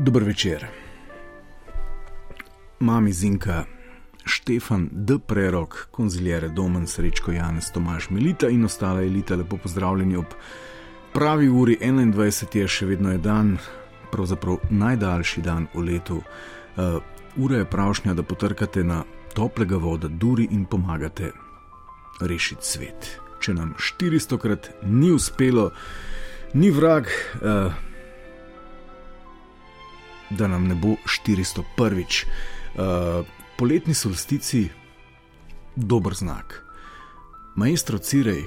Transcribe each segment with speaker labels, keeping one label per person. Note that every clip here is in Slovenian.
Speaker 1: Dober večer. Mami Zinka, Štefan D. Prerok, konziljere Domen, Srečko Janez, Tomaš Milita in ostale elite, lepo pozdravljeni ob pravi uri 21. je še vedno je dan, pravzaprav najdaljši dan v letu. Uh, ura je pravšnja, da potrkate na toplega voda, duri in pomagate rešiti svet. Če nam 400 krat ni uspelo, ni vrag. Uh, Da nam ne bo 401. Uh, poletni solstici, dober znak. Maestro Cirej,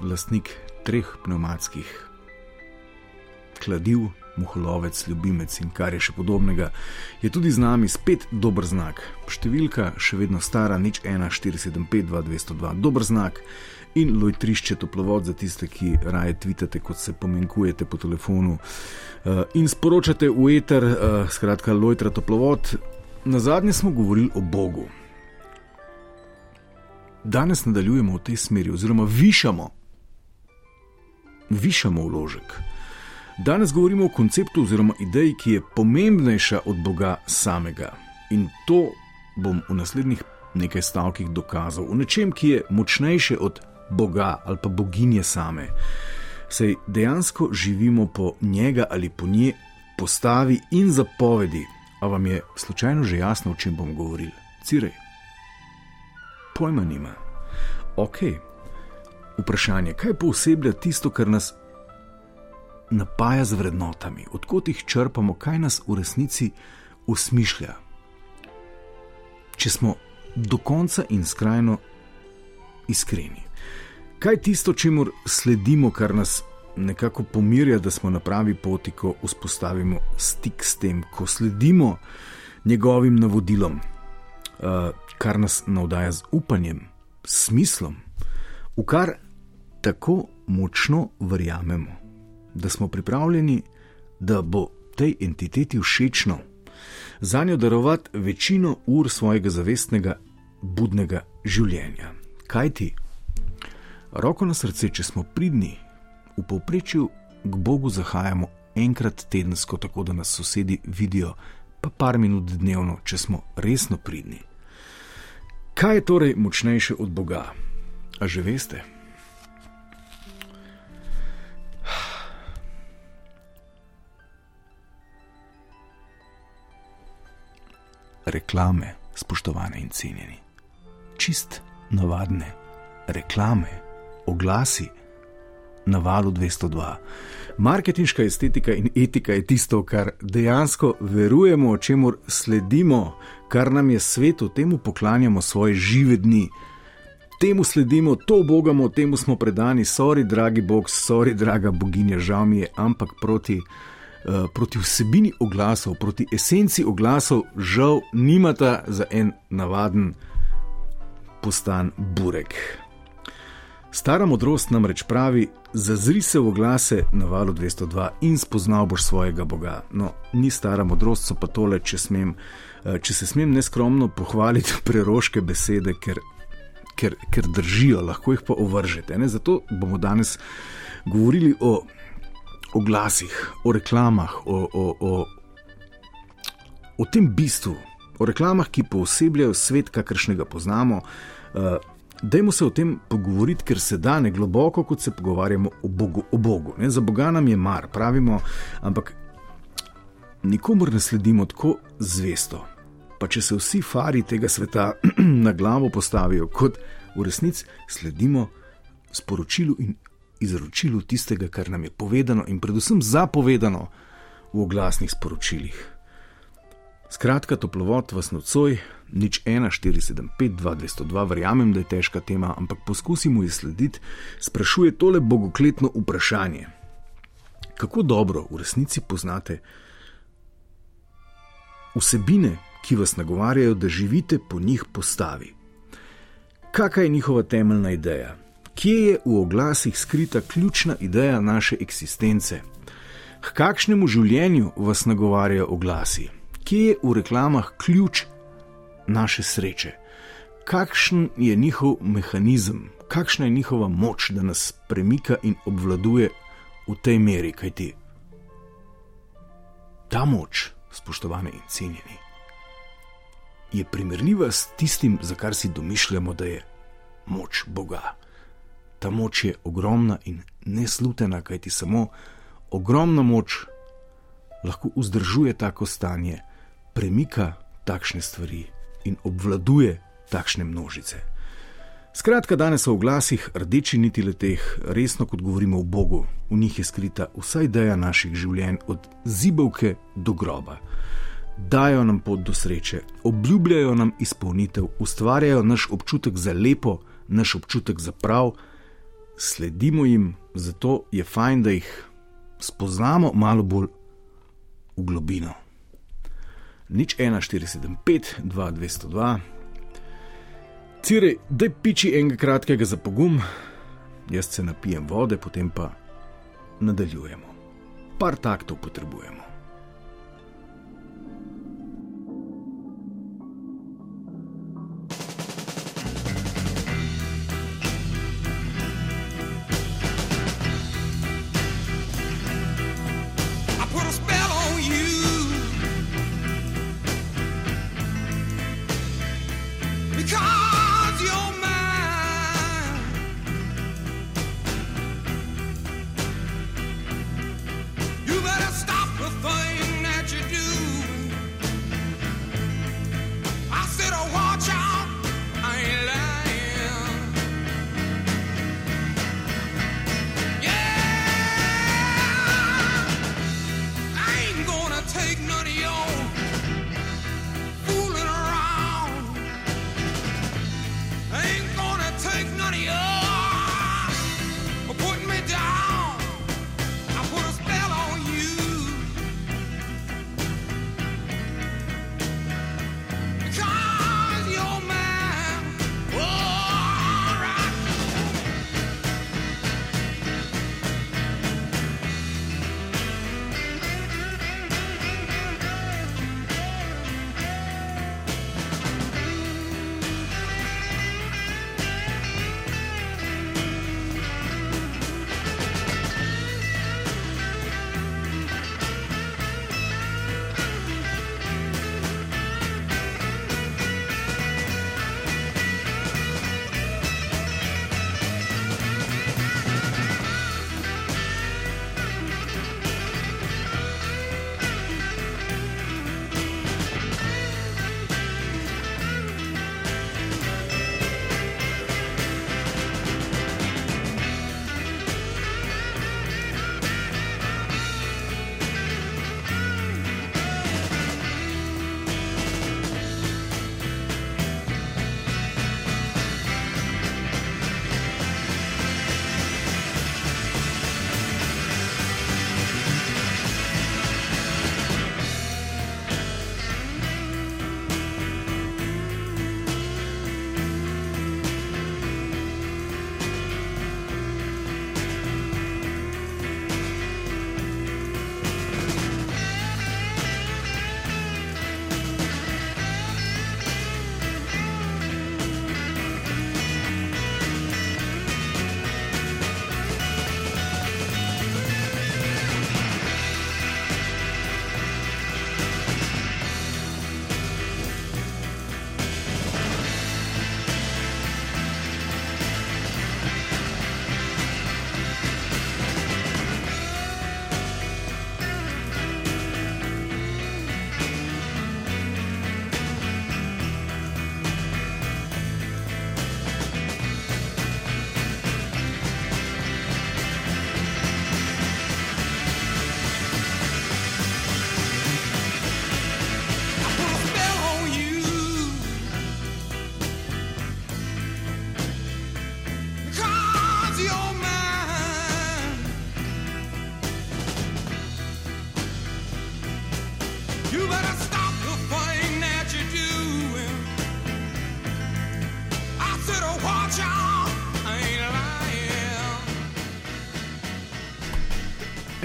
Speaker 1: lastnik treh pneumatskih kladiv, muholovec, ljubimec in kar je še podobnega, je tudi z nami spet dober znak. Številka še vedno stara, nič 1, 475, 202, dober znak. In lojtrišče toplovod za tiste, ki raje tvitate, kot se pomenkujete po telefonu uh, in sporočate v eter, uh, skratka, lojtra toplovod. Na zadnje smo govorili o Bogu. Danes nadaljujemo v tej smeri, oziroma višamo, višamo vložek. Danes govorimo o konceptu oziroma ideji, ki je pomembnejša od Boga samega. In to bom v naslednjih nekaj stavkih dokazal, v nečem, ki je močnejše od Boga ali pa boginje same. Sej dejansko živimo po njega ali po nje postavi in zapovedi. A vam je slučajno že jasno, o čem bom govoril? Cirej. Pojma nima. Ok. Vprašanje, kaj pooseblja tisto, kar nas napaja z vrednotami, odkot jih črpamo, kaj nas v resnici usmišlja. Če smo do konca in skrajno iskreni. Kaj je tisto, čemu sledimo, kar nas nekako pomirja, da smo na pravi poti, ko vzpostavimo stik s tem, ko sledimo njegovim navodilom, uh, kar nas navdaja z upanjem, smislom, v kar tako močno verjamemo, da smo pripravljeni, da bo tej entiteti všečno za njo darovati večino ur svojega zavestnega, budnega življenja. Kaj ti? Roko na srce, če smo pridni, v povprečju k Bogu zahajamo enkrat tedensko, tako da nas sosedi vidijo, pa par minut dnevno, če smo resno pridni. Kaj je torej močnejše od Boga? A že veste? Reklame, spoštovane in cenjeni. Čist navadne reklame, oglasi na valu 202. Marketinška estetika in etika je tisto, kar dejansko verujemo, čemu sledimo, kar nam je svetu, temu poklanjamo svoje žive dni. Temu sledimo, to bogamo, temu smo predani, sorry, dragi bog, sorry, draga boginja, žal mi je, ampak proti, uh, proti vsebini oglasov, proti esenci oglasov, žal nimata za en navaden postan burek. Stara modrost namreč pravi: Zazri se v oglase na valu 202 in spoznal boš svojega Boga. No, ni stara modrost, so pa tole, če, smem, če se smem neskromno pohvaliti preroške besede, ker, ker, ker držijo, lahko jih pa ovržete. Ne? Zato bomo danes govorili o oglasih, o reklamah, o, o, o, o tem bistvu, o reklamah, ki poosebljajo svet, kakršnega poznamo. Uh, Dajmo se o tem pogovoriti, ker se da ne globoko, kot se pogovarjamo o Bogu. O Bogu Za Boga nam je mar, pravimo, ampak nikomor ne sledimo tako zvesto. Pa če se vsi fari tega sveta na glavo postavijo, kot v resnici sledimo sporočilu in izročilu tistega, kar nam je povedano in predvsem zapovedano v oglasnih sporočilih. Skratka, toplovod vas nocoj, nič 1, 4, 7, 5, 2, 202, verjamem, da je težka tema, ampak poskusimo ji slediti, sprašuje tole bogokletno vprašanje. kako dobro v resnici poznate vsebine, ki vas nagovarjajo, da živite po njih postavi. Kakšna je njihova temeljna ideja? Kje je v oglasih skrita ključna ideja naše eksistence? K kakšnemu življenju vas nagovarjajo oglasi? Kje je v reklamah ključ naše sreče? Kakšen je njihov mehanizem, kakšna je njihova moč, da nas premika in obvladuje v tej meri, kaj ti? Ta moč, spoštovane in cenjeni, je primerljiva s tistim, za kar si domišljamo, da je moč Boga. Ta moč je ogromna in neslutena, kajti samo ogromna moč lahko vzdržuje tako stanje, premika takšne stvari in obvladuje takšne množice. Skratka, danes v glasih rdeči niti leteh, resno kot govorimo o Bogu, v njih je skrita vsa ideja naših življenj, od zibovke do groba. Dajo nam pot do sreče, obljubljajo nam izpolnitev, ustvarjajo naš občutek za lepo, naš občutek za prav, sledimo jim, zato je fajn, da jih spoznamo malo bolj v globino. Nič 1475, 2202. Cirej, da piči enega kratkega za pogum, jaz se napijem vode, potem pa nadaljujemo. Par taktov potrebujemo.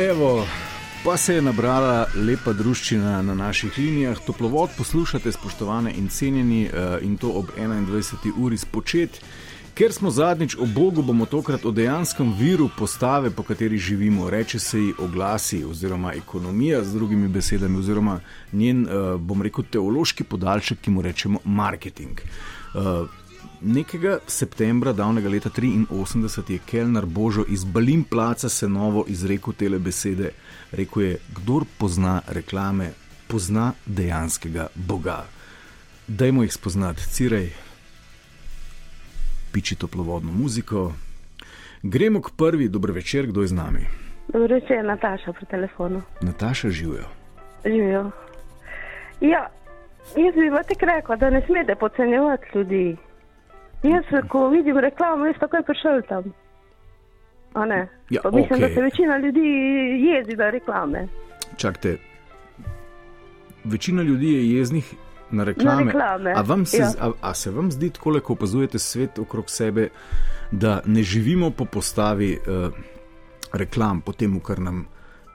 Speaker 1: Evo, pa se je nabrala lepa družščina na naših linijah. Toplovod poslušate, spoštovane in cenjeni, eh, in to ob 21. uri spočet. Ker smo zadnjič o Bogu, bomo tokrat o dejanskem viru postave, po kateri živimo, reče se ji oglasi oziroma ekonomija, z drugimi besedami, oziroma njen, eh, bom rekel, teološki podaljšek, ki mu rečemo marketing. Nekega septembra davnega leta 83 je Kelner Božo iz Balin placa se novo izrekel tele besede. Rekl je, kdor pozna reklame, pozna dejanskega Boga. Dajmo jih spoznati, cirej, piči toplovodno muziko. Gremo k prvi, dober večer, kdo je z nami.
Speaker 2: Dobro večer, Nataša pri telefonu.
Speaker 1: Nataša živijo.
Speaker 2: Živijo. Ja, jaz bi vam tako rekla, da ne smete podcenjevati ljudi. Jaz, ko vidim reklamo, jaz takoj prišel tam.
Speaker 1: Ja,
Speaker 2: Pa mislim,
Speaker 1: okej.
Speaker 2: da se večina ljudi jezi na reklame.
Speaker 1: Čakajte, večina ljudi je jeznih na reklame.
Speaker 2: Na reklame,
Speaker 1: A, se,
Speaker 2: ja.
Speaker 1: a, a se vam zdi, tako, ko opazujete svet okrog sebe, da ne živimo po postavi uh, reklam, po tem, kar nam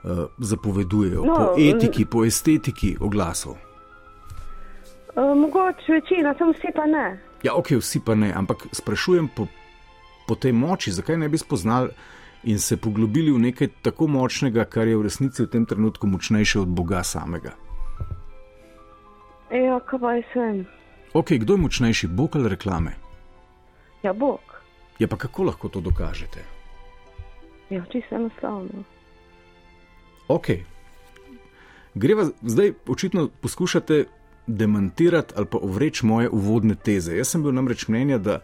Speaker 1: uh, zapovedujejo,
Speaker 2: No,
Speaker 1: po etiki, po estetiki oglasov?
Speaker 2: E, mogoče večina, samo vsi pa ne.
Speaker 1: Ja, ok, vsi pa ne, ampak sprašujem po, po tej moči, zakaj ne bi spoznali in se poglobili v nekaj tako močnega, kar je v resnici v tem trenutku močnejše od Boga samega.
Speaker 2: Ja, kaj pa jaz vem.
Speaker 1: Ok, kdo je močnejši, Bog ali reklame?
Speaker 2: Ja, Bog.
Speaker 1: Ja, pa kako lahko to dokažete?
Speaker 2: Ja, čisto enostavno.
Speaker 1: Ok. Greva zdaj, očitno poskušate demantirati ali pa ovreči moje uvodne teze. Jaz sem bil namreč mnenja, da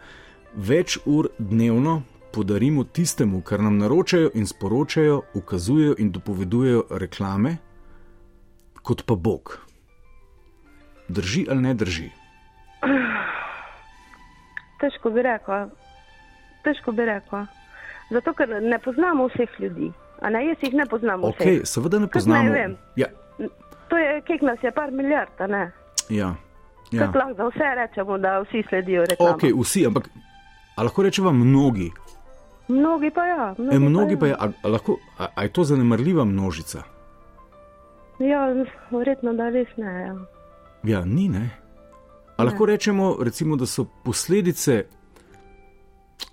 Speaker 1: več ur dnevno podarimo tistemu, kar nam naročajo in sporočajo, ukazujejo in dopovedujejo reklame, kot pa Bog. Drži ali ne drži?
Speaker 2: Težko bi rekla. Težko bi rekla. Zato, ker ne poznamo vseh ljudi. Ne, jaz jih ne poznam
Speaker 1: Ok,
Speaker 2: vseh.
Speaker 1: seveda ne poznamo.
Speaker 2: vem?
Speaker 1: Ja,
Speaker 2: To je, kek nas je par milijard, ne?
Speaker 1: Ja.
Speaker 2: Ja.
Speaker 1: ja.
Speaker 2: Kako lahko za vse rečemo, da vsi sledijo reklamam?
Speaker 1: Ok, vsi, ampak lahko rečemo mnogi.
Speaker 2: Mnogi pa ja. Mnogi,
Speaker 1: E, mnogi pa je, a, a, lahko, a, a je to zanemarljiva množica?
Speaker 2: Ja, verjetno, da res ne. Ja.
Speaker 1: Ja, ni ne. A lahko rečemo, recimo, da so posledice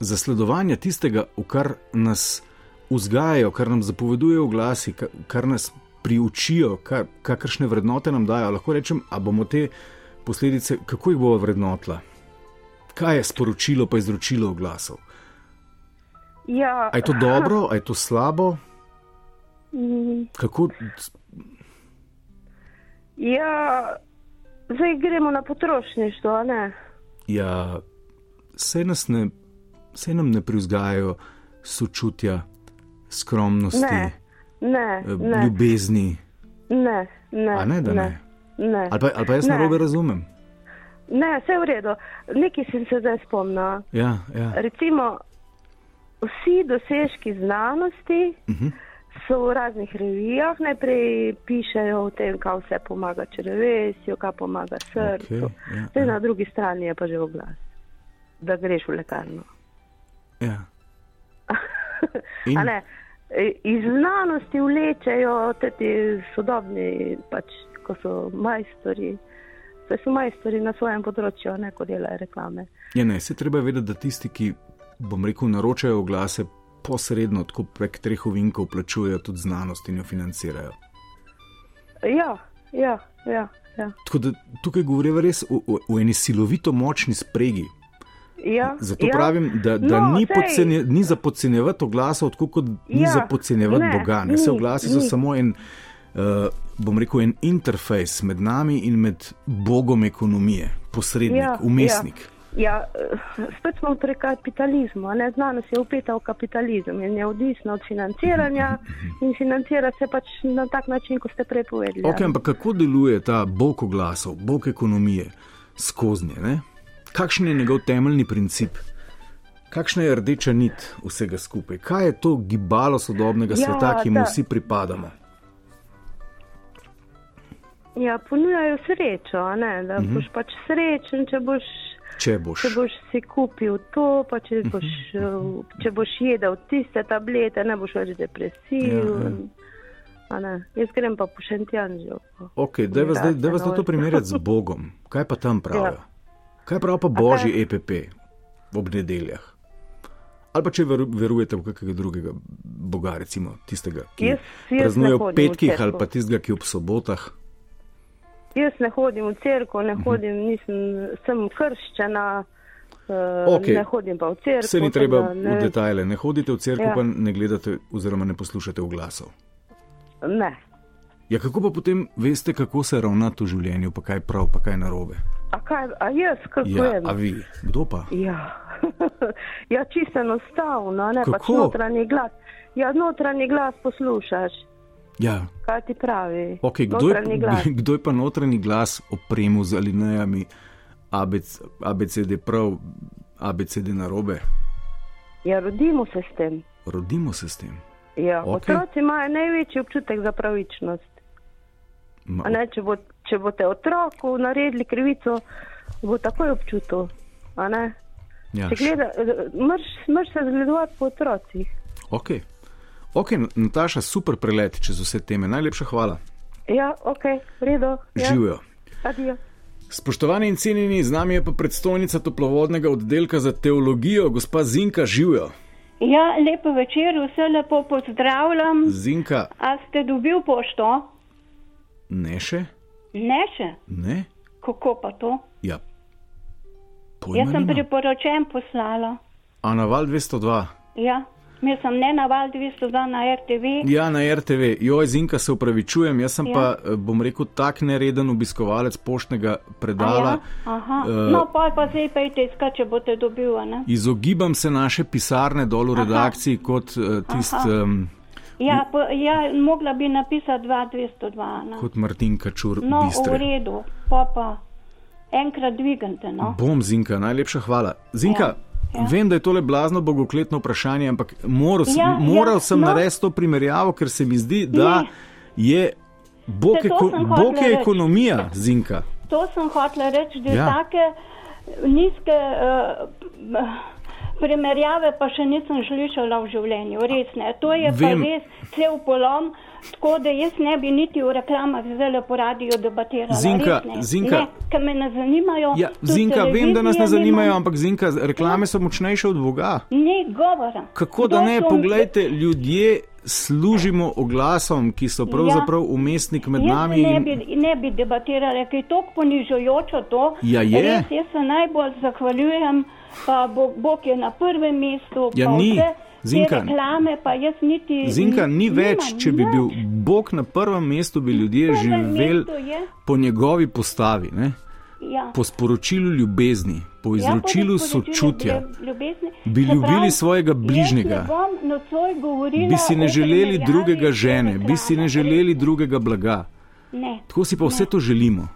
Speaker 1: zasledovanja tistega, v kar nas vzgajajo, kar nam zapovedujejo glasi, kar nas priučijo, kar, kakršne vrednote nam dajo. Lahko rečem, a bomo te posledice, kako jih bomo vrednotila? Kaj je sporočilo, pa izročilo oglasov?
Speaker 2: Ja,
Speaker 1: A je to dobro, a je to slabo?
Speaker 2: mm,
Speaker 1: Kako,
Speaker 2: ja, zdaj gremo na potrošništvo, ne?
Speaker 1: ja, se ne, se nam ne priuzgajajo sočutja, skromnosti,
Speaker 2: Ne, ne,
Speaker 1: eh,
Speaker 2: ne,
Speaker 1: ljubezni.
Speaker 2: ne, ne.
Speaker 1: A ne, da ne?
Speaker 2: Ne,
Speaker 1: Ali pa, ali pa jaz
Speaker 2: Ne.
Speaker 1: narobe razumem?
Speaker 2: ne vse v redu. Nekaj sem se zdaj spomnila.
Speaker 1: Ja, ja.
Speaker 2: Recimo, vsi dosežki znanosti
Speaker 1: Uh -huh.
Speaker 2: so v raznih revijah, najprej pišejo o tem, kaj vse pomaga črevesju, kaj pomaga srcu.
Speaker 1: Okej, ja,
Speaker 2: Zdaj
Speaker 1: ja.
Speaker 2: na drugi strani je pa že oglas, da greš v lekarno.
Speaker 1: ja. In-
Speaker 2: ne, iz znanosti vlečejo ti sodobni, pač, ko so majstori. Saj so majstori na svojem področju, ne ko delajo reklame.
Speaker 1: Ja, ne, se treba vedeti, da tisti, ki, bom rekel, naročajo oglase, posredno, tako prek treh ovinkov, plačujejo tudi znanost in jo financirajo.
Speaker 2: Ja, ja, ja. ja.
Speaker 1: Tako da tukaj govorimo res o, o, o eni silovito močni spregi.
Speaker 2: Ja
Speaker 1: Zato
Speaker 2: ja.
Speaker 1: pravim, da, da
Speaker 2: No,
Speaker 1: ni, podcenje, ni za podcenjevati oglasov, tako kot ni
Speaker 2: Ja,
Speaker 1: za podcenjevati
Speaker 2: ne,
Speaker 1: Boga. Ne,
Speaker 2: ni,
Speaker 1: oglasi so
Speaker 2: ni.
Speaker 1: samo en, uh, bom rekel, en interfejs med nami in med Bogom ekonomije, posrednik,
Speaker 2: Ja,
Speaker 1: umestnik.
Speaker 2: Ja, eh, spet smo pri kapitalizmu. Ne? Znanost je upeta v kapitalizem in je odvisna od financiranja in financira se pač na tak način, kot ste prej povedali.
Speaker 1: Ok, ampak kako deluje ta Bog oglasov, Bog ekonomije skoznje? Ne? Kakšen je njegov temeljni princip? Kakšna je rdeča nit vsega skupaj? Kaj je to gibalo sodobnega
Speaker 2: Ja,
Speaker 1: sveta, ki mu
Speaker 2: da.
Speaker 1: vsi pripadamo?
Speaker 2: Ja, ponujajo srečo, ne, da
Speaker 1: Mhm.
Speaker 2: boš pač srečen, če boš,
Speaker 1: Če boš.
Speaker 2: če boš si kupil to, pa če boš,
Speaker 1: Mhm.
Speaker 2: eh, če boš jedel tiste tablete, ne boš več depresiven.
Speaker 1: Ja,
Speaker 2: a Ne. Jaz grem pa po šentjanžu.
Speaker 1: Ok, dajva zdaj, dajva zdaj to primerjati z Bogom. Kaj pa tam pravijo?
Speaker 2: Ja.
Speaker 1: Kaj pravi pa božji EPP ob nedeljah? Ali pa če veru, verujete v kakega drugega boga, recimo tistega, ki
Speaker 2: Jaz- jaz
Speaker 1: praznuje ob
Speaker 2: v
Speaker 1: petkih ali pa tistega, ki ob sobotah.
Speaker 2: Jaz ne hodim v cerkev,
Speaker 1: Mhm.
Speaker 2: ne hodim, nisem, sem krščena, uh,
Speaker 1: Okej.
Speaker 2: ne hodim pa v cerkev.
Speaker 1: Se ni treba
Speaker 2: da
Speaker 1: v
Speaker 2: ne,
Speaker 1: detajle, ne hodite v cerkev, ja. Pa ne gledate oziroma ne poslušate oglasov.
Speaker 2: Ne.
Speaker 1: Ja, kako pa potem veste, kako se ravnati v življenju, pa kaj prav, pa kaj narobe?
Speaker 2: A, kaj, a jaz kako
Speaker 1: Ja,
Speaker 2: vem?
Speaker 1: a vi, kdo pa?
Speaker 2: Ja, ja čisto enostavno, ne pač
Speaker 1: Kako?
Speaker 2: notranji glas. Ja, notranji glas poslušaš,
Speaker 1: Ja,
Speaker 2: kaj ti pravi.
Speaker 1: okay, kdo, je,
Speaker 2: notranji glas.
Speaker 1: kdo je pa notranji glas opremil z alinejami ABC, ABCD prav, ABCD narobe?
Speaker 2: Ja, rodimo se s tem.
Speaker 1: Rodimo se s tem.
Speaker 2: Ja, okay. Otroci imajo največji občutek za pravičnost.
Speaker 1: Ma,
Speaker 2: Ne, če, bo, če boste otroku naredili krivico, bo takoj občutil. a ne.
Speaker 1: ja,
Speaker 2: gleda, mrš, mrš se zgledovati po otrocih.
Speaker 1: ok. Ok, Nataša, super prelet čez vse teme. Najlepša hvala.
Speaker 2: Ja, ok, v redu. Ja,
Speaker 1: Živijo.
Speaker 2: adijo.
Speaker 1: Spoštovani in cenjeni, z nami je pa predstojnica toplovodnega oddelka za teologijo, gospa Zinka Živijo.
Speaker 3: Ja, lepo večer, vse lepo pozdravljam.
Speaker 1: Zinka,
Speaker 3: A ste dobil pošto?
Speaker 1: ne še?
Speaker 3: Ne še.
Speaker 1: Ne?
Speaker 3: Kako pa to?
Speaker 1: Ja.
Speaker 3: Jaz
Speaker 1: Pojma
Speaker 3: sem
Speaker 1: nimam.
Speaker 3: priporočen poslala.
Speaker 1: A na val 202.
Speaker 3: Ja, mislim, ne na val 202 na RTV.
Speaker 1: Ja, na RTV. Joj, Zinka, se upravičujem, jaz sem
Speaker 3: Ja.
Speaker 1: pa, eh, bom rekel, tak nereden obiskovalec poštnega predala.
Speaker 3: Ja, aha.
Speaker 1: Eh,
Speaker 3: No, pa pa zdaj pejte iskat, če boste dobil, a ne?
Speaker 1: Izogibam se naše pisarne dol v redakciji kot uh, tist, um,
Speaker 3: Ja, po, ja, mogla bi napisati 2202, ne?
Speaker 1: kot Martin Kačur.
Speaker 3: No, v
Speaker 1: Bistre.
Speaker 3: redu, pa pa enkrat dvignite, no.
Speaker 1: Bom, Zinka, najlepša hvala. Zinka, ja,
Speaker 3: Ja,
Speaker 1: vem, da je to le blazno bogokletno vprašanje, ampak moral, ja,
Speaker 3: Ja,
Speaker 1: moral
Speaker 3: ja,
Speaker 1: sem
Speaker 3: no.
Speaker 1: narediti to primerjavo, ker se mi zdi, da
Speaker 3: Ne.
Speaker 1: je Bog, eko, Bog je ekonomija, Zinka.
Speaker 3: To sem hotela reči, da
Speaker 1: ja.
Speaker 3: take nizke uh, primerjave pa še nisem slišala v življenju, res ne. To je
Speaker 1: Vem.
Speaker 3: pa res cel polom, tako da jaz ne bi niti v reklamah zdaj po radiju debatirala.
Speaker 1: Zinka,
Speaker 3: ne.
Speaker 1: Zinka.
Speaker 3: Ne, ker me ne zanimajo.
Speaker 1: Ja, Zinka, vem, da nas ne zanimajo, ampak Zinka, reklame so močnejše od Boga.
Speaker 3: Ni govora.
Speaker 1: Kako da ne,
Speaker 3: to-
Speaker 1: poglejte, ljudje služimo oglasom, ki so pravzaprav umestnik med
Speaker 3: Jaz
Speaker 1: nami.
Speaker 3: ne bi, ne bi debatirala, ker je tako ponižujočo to.
Speaker 1: Ja, je.
Speaker 3: Res, jaz se najbolj zahvaljujem, pa Bog, Bog je na prvem mestu.
Speaker 1: Ja, ni.
Speaker 3: vse
Speaker 1: Zinka.
Speaker 3: Reklame niti.
Speaker 1: Zinka, ni
Speaker 3: nimam
Speaker 1: več, če bi bil Bog na prvem mestu, bi ljudje živeli po njegovi postavi, ne?
Speaker 3: Ja.
Speaker 1: po sporočilu ljubezni, po izročilu
Speaker 3: ja, po
Speaker 1: sočutja.
Speaker 3: ljubezni-.
Speaker 1: Bi ljubili
Speaker 3: pravi,
Speaker 1: svojega bližnjega.
Speaker 3: ne
Speaker 1: Bi si ne želeli drugega žene, bi si ne želeli drugega blaga.
Speaker 3: Ne,
Speaker 1: Tako si pa vse to želimo.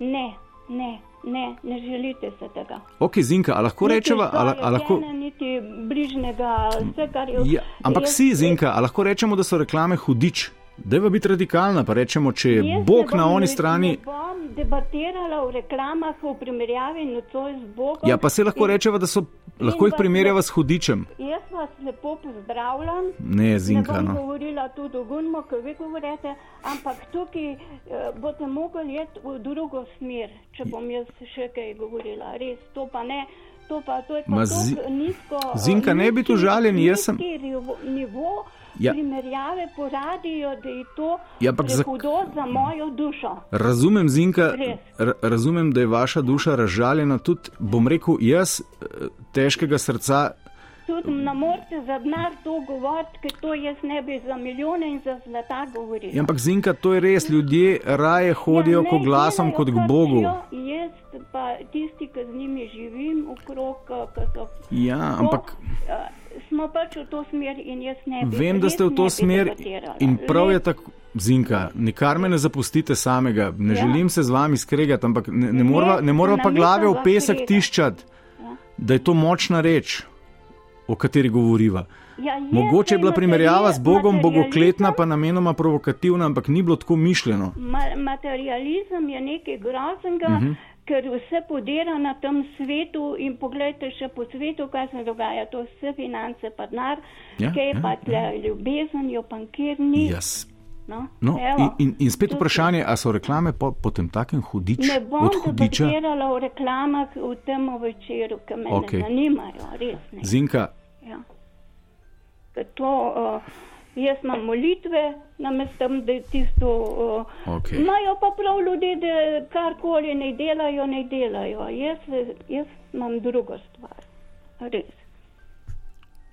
Speaker 3: ne, ne, ne, ne želite se tega.
Speaker 1: Ok, Zinka, a lahko rečeva, a, la- a lahko.
Speaker 3: Ne, niti bližnjega, vse kar je.
Speaker 1: Ja, ampak
Speaker 3: jaz-
Speaker 1: si, Zinka, a lahko rečemo, da so reklame hudič? Dajva biti radikalna, pa rečemo, če je
Speaker 3: Jaz
Speaker 1: Bog
Speaker 3: bom
Speaker 1: na oni strani.
Speaker 3: Bom debatirala v reklamah v primerjavi nocoj z Bogom.
Speaker 1: Ja, pa se lahko
Speaker 3: In
Speaker 1: rečeva, da so. Lahko jih primerjava s hudičem.
Speaker 3: Jaz vas lepo pozdravljam.
Speaker 1: Ne, Zinka,
Speaker 3: ne bom
Speaker 1: no.
Speaker 3: govorila tudi o Gunmu, kot vi govorite, ampak tukaj eh, boste mogli iti v drugo smer, če bom jaz še kaj govorila. Res, to pa ne. To pa, to je pa
Speaker 1: Ma Zi-
Speaker 3: nizko,
Speaker 1: Zinka, ne biti užaljeni, jaz sem-
Speaker 3: Nivo
Speaker 1: Ja.
Speaker 3: ja. primerjave poradijo, da je to
Speaker 1: Ja, ampak za-
Speaker 3: hudo za mojo dušo.
Speaker 1: Razumem, Zinka, razumem, da je vaša duša razžaljena. Tudi, bom rekel, jaz eh, težkega srca.
Speaker 3: Tudi ne morete za denar to govoriti, ker to jaz ne bi za milijone in za zlata govorila.
Speaker 1: Ja, ampak Zinka, to je res, ljudje raje hodijo
Speaker 3: Ja, ne,
Speaker 1: k glasom kot k Bogu.
Speaker 3: želijo, Jaz pa tisti, ki z njimi živim, okrog, ki so.
Speaker 1: Ja, ampak
Speaker 3: eh, Smo pač v to smer in jaz ne bi.
Speaker 1: vem, da ste v to smer in prav je tako. Zinka, nikar me ne zapustite samega, ne ja. Želim se z vami skregati, ampak ne, ne morava, ne morava pa glave v pesek tiščati,
Speaker 3: Ja.
Speaker 1: da je to močna reč, o kateri govoriva.
Speaker 3: Ja, je,
Speaker 1: Mogoče je bila primerjava z Bogom bogokletna, pa namenoma provokativna, ampak ni bilo tako mišljeno.
Speaker 3: Ma materializem je nekaj groznega, uh
Speaker 1: Mhm.
Speaker 3: -huh. Ker vse podira na tem svetu in pogledajte še po svetu, kaj se dogaja. To vse finance pa denar,
Speaker 1: Ja,
Speaker 3: kaj
Speaker 1: ja,
Speaker 3: pa tle ljubezen, jo pa nikjer ni.
Speaker 1: Jaz.
Speaker 3: No,
Speaker 1: No,
Speaker 3: evo,
Speaker 1: in, in, in spet
Speaker 3: to-
Speaker 1: vprašanje, ali so reklame po, po tem takem hudič
Speaker 3: Ne bom
Speaker 1: hudiča?
Speaker 3: debatirala o reklamah v tem večeru, ki me okay. ne zanimajo, res ne.
Speaker 1: Zinka,
Speaker 3: Ja. To, uh, jaz imam molitve, namesto da je tisto.
Speaker 1: Okej.
Speaker 3: Imajo pa prav ljudje, da karkoli ne delajo, ne delajo. Jaz, jaz imam drugo stvar. Res.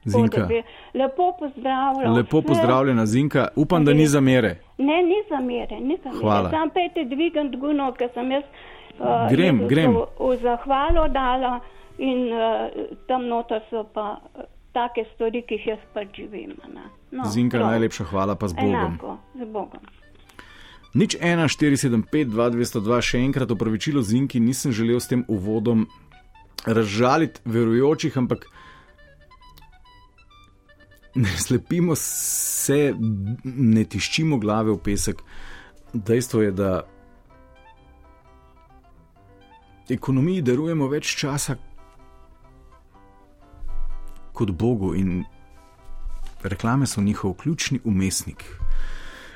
Speaker 1: Zinka,
Speaker 3: bi Lepo pozdravljam.
Speaker 1: lepo pozdravljena, Zinka. Upam, da ni zamere.
Speaker 3: Ne, ni zamere, ni zamere.
Speaker 1: Hvala.
Speaker 3: Sam pete dvigant guno, ker sem jaz uh,
Speaker 1: Grem,
Speaker 3: Jezusu
Speaker 1: grem.
Speaker 3: v zahvalo dala in uh, tam noter so pa uh, take stvari, ki jih jaz pač živim. ne. No,
Speaker 1: Zinka,
Speaker 3: prav.
Speaker 1: najlepša hvala pa z Bogom.
Speaker 3: Enako, z Bogom.
Speaker 1: Nič 1, 475, 2202, še enkrat opravičilo Zinki, nisem želel s tem uvodom razžaliti verujočih, ampak ne slepimo se, ne tiščimo glave v pesek. Dejstvo je, da ekonomiji darujemo več časa kot Bogu in reklame so njihov ključni umestnik.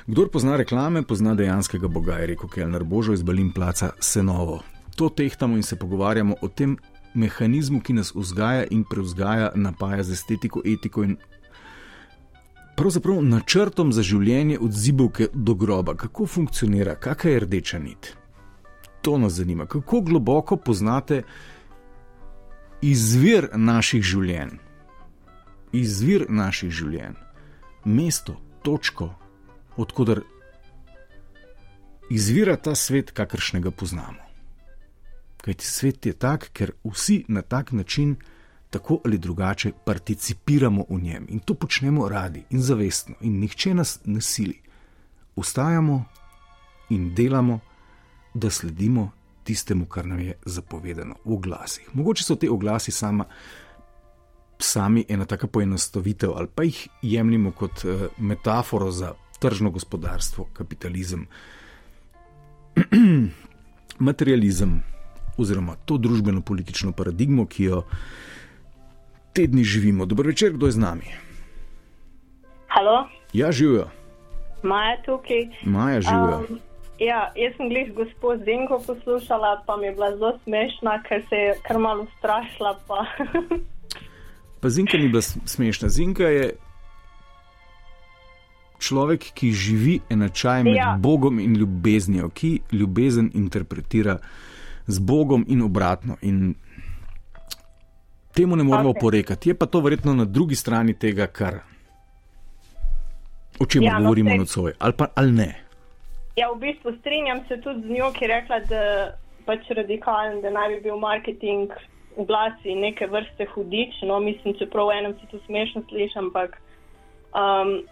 Speaker 1: Kdor pozna reklame, pozna dejanskega Boga, je rekel Kelner Božo iz Balin Placa Senovo. To tehtamo in se pogovarjamo o tem mehanizmu, ki nas vzgaja in prevzgaja, napaja z estetiko, etiko in pravzaprav načrtom za življenje od zibovke do groba. Kako funkcionira, kakšna je rdeča nit? To nas zanima. Kako globoko poznate izvir naših življenj? Izvir naših življenj, mesto, točko, odkudar izvira ta svet, kakršnega poznamo. Kajti svet je tak, ker vsi na tak način, tako ali drugače, participiramo v njem in to počnemo radi in zavestno, in nihče nas ne sili. Ustajamo in delamo, da sledimo tistemu, kar nam je zapovedano v oglasih. Mogoče so te oglasi sama. Sami ena taka poenostavitev, ali pa jih jemljemo kot uh, metaforo za tržno gospodarstvo, kapitalizem, materializem, oziroma to družbeno-politično paradigmo, ki jo te dni živimo. Dobro večer, kdo je z nami?
Speaker 4: Halo,
Speaker 1: Ja, živijo,
Speaker 4: Maja tukaj.
Speaker 1: Maja živijo.
Speaker 4: Um, ja, jaz sem glih gospod Zenko poslušala, pa mi je bila zelo smešna, ker se je kar malo strašila. Pa.
Speaker 1: Pa Zinka ni bila smešna. Zinka je človek, ki živi enačaj med ja. Bogom in ljubeznijo, ki ljubezen interpretira z Bogom in obratno. In temu ne okay.
Speaker 4: Okej.
Speaker 1: oporekati. Je pa to verjetno na drugi strani tega, kar. O čemer ja,
Speaker 4: no,
Speaker 1: govorimo nocoj, ali pa ali ne.
Speaker 4: ja, v bistvu strinjam se tudi z njo, ki je rekla, da pač radikalen, da naj bi bil marketing oglasi neke vrste hudič. No, mislim, čeprav v enem se to smešno sliši, ampak. Um,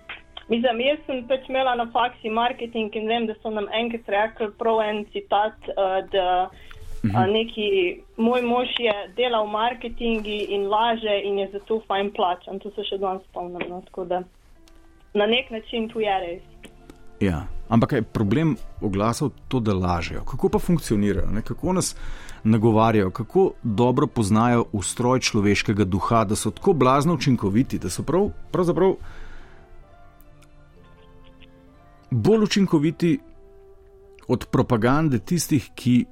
Speaker 4: Mislim, jaz sem pač imela na faksi marketing in vem, da so nam enkrat rekli prav en citat, uh, da uh, neki moj mož je delal v marketingu in laže in je zato fajn plačan. To se še danes spomnim. No, tako da na nek način tu je res.
Speaker 1: Ja. Ampak je problem oglasov to, da lažejo. Kako pa funkcionirajo, ne? kako nas nagovarjajo, kako dobro poznajo ustroj človeškega duha, da so tako blazno učinkoviti, da so prav, pravzaprav bolj učinkoviti od propagande tistih, ki